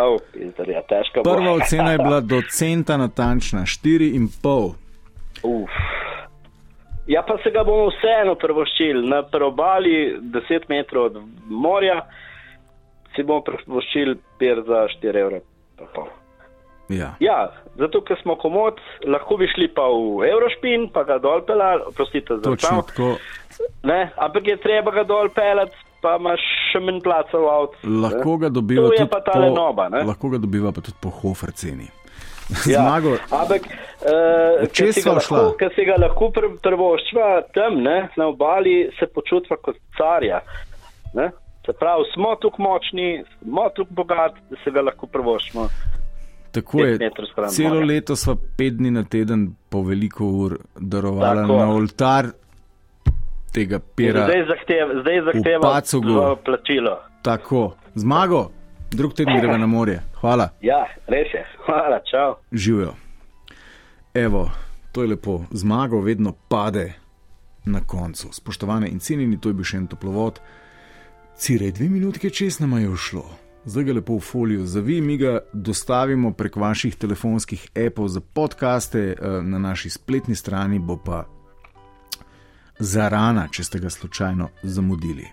Speaker 9: Oh, pizder, ja, težko bo.
Speaker 1: Prva ocena je bila do centa natančna, štiri in pol.
Speaker 9: Uf. Ja, pa se ga bomo vseeno prvoščili na preobali, 10 metrov od morja, si bomo prvoščili pier za 4 evre.
Speaker 1: Ja.
Speaker 9: Ja, zato ker smo komod, lahko bi šli pa v Eurošpin, pa ga dol pelali, prostite za to. ampak je treba ga dol pelati, pa imaš še manj placa v avtu.
Speaker 1: Lahko ga dobiva
Speaker 9: To
Speaker 1: tudi po,
Speaker 9: noba, ne?
Speaker 1: lahko ga dobiva pa tudi po hofer ceni.
Speaker 9: Ja,
Speaker 1: Zmago,
Speaker 9: ampak,
Speaker 1: čez
Speaker 9: ker si ga lahko,
Speaker 1: šla?
Speaker 9: ker si ga lahko pr- prvoščiva tam, ne, na obali, se počutva kot carja. Ne? Se pravi, smo tukaj močni, smo tukaj bogati, da se ga lahko prvoščimo.
Speaker 1: tako je. Celo leto sva pet dni na teden po veliko ur darovala
Speaker 9: Tako.
Speaker 1: na oltar tega pera.
Speaker 9: Zdaj zahteva, zdaj zahteva plačilo.
Speaker 1: Tako, zmago, drug teden greva na morje. Hvala,
Speaker 9: Ja, res je. Hvala, čau.
Speaker 1: živijo. Evo, to je lepo. Zmago vedno pade na koncu. Spoštovane in cenjeni, to je bil še en toplovod. Cirej, dve minutke čez nama je ušlo. Zdaj ga lepo v foliju zavi, mi ga dostavimo prek vaših telefonskih apov za podkaste, eh, na naši spletni strani bo pa zarana, če ste ga slučajno zamudili.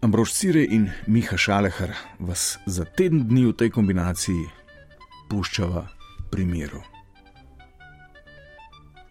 Speaker 1: Ambrož Cirej in Miha Šalehar vas za teden dni v tej kombinaciji puščava pri miru.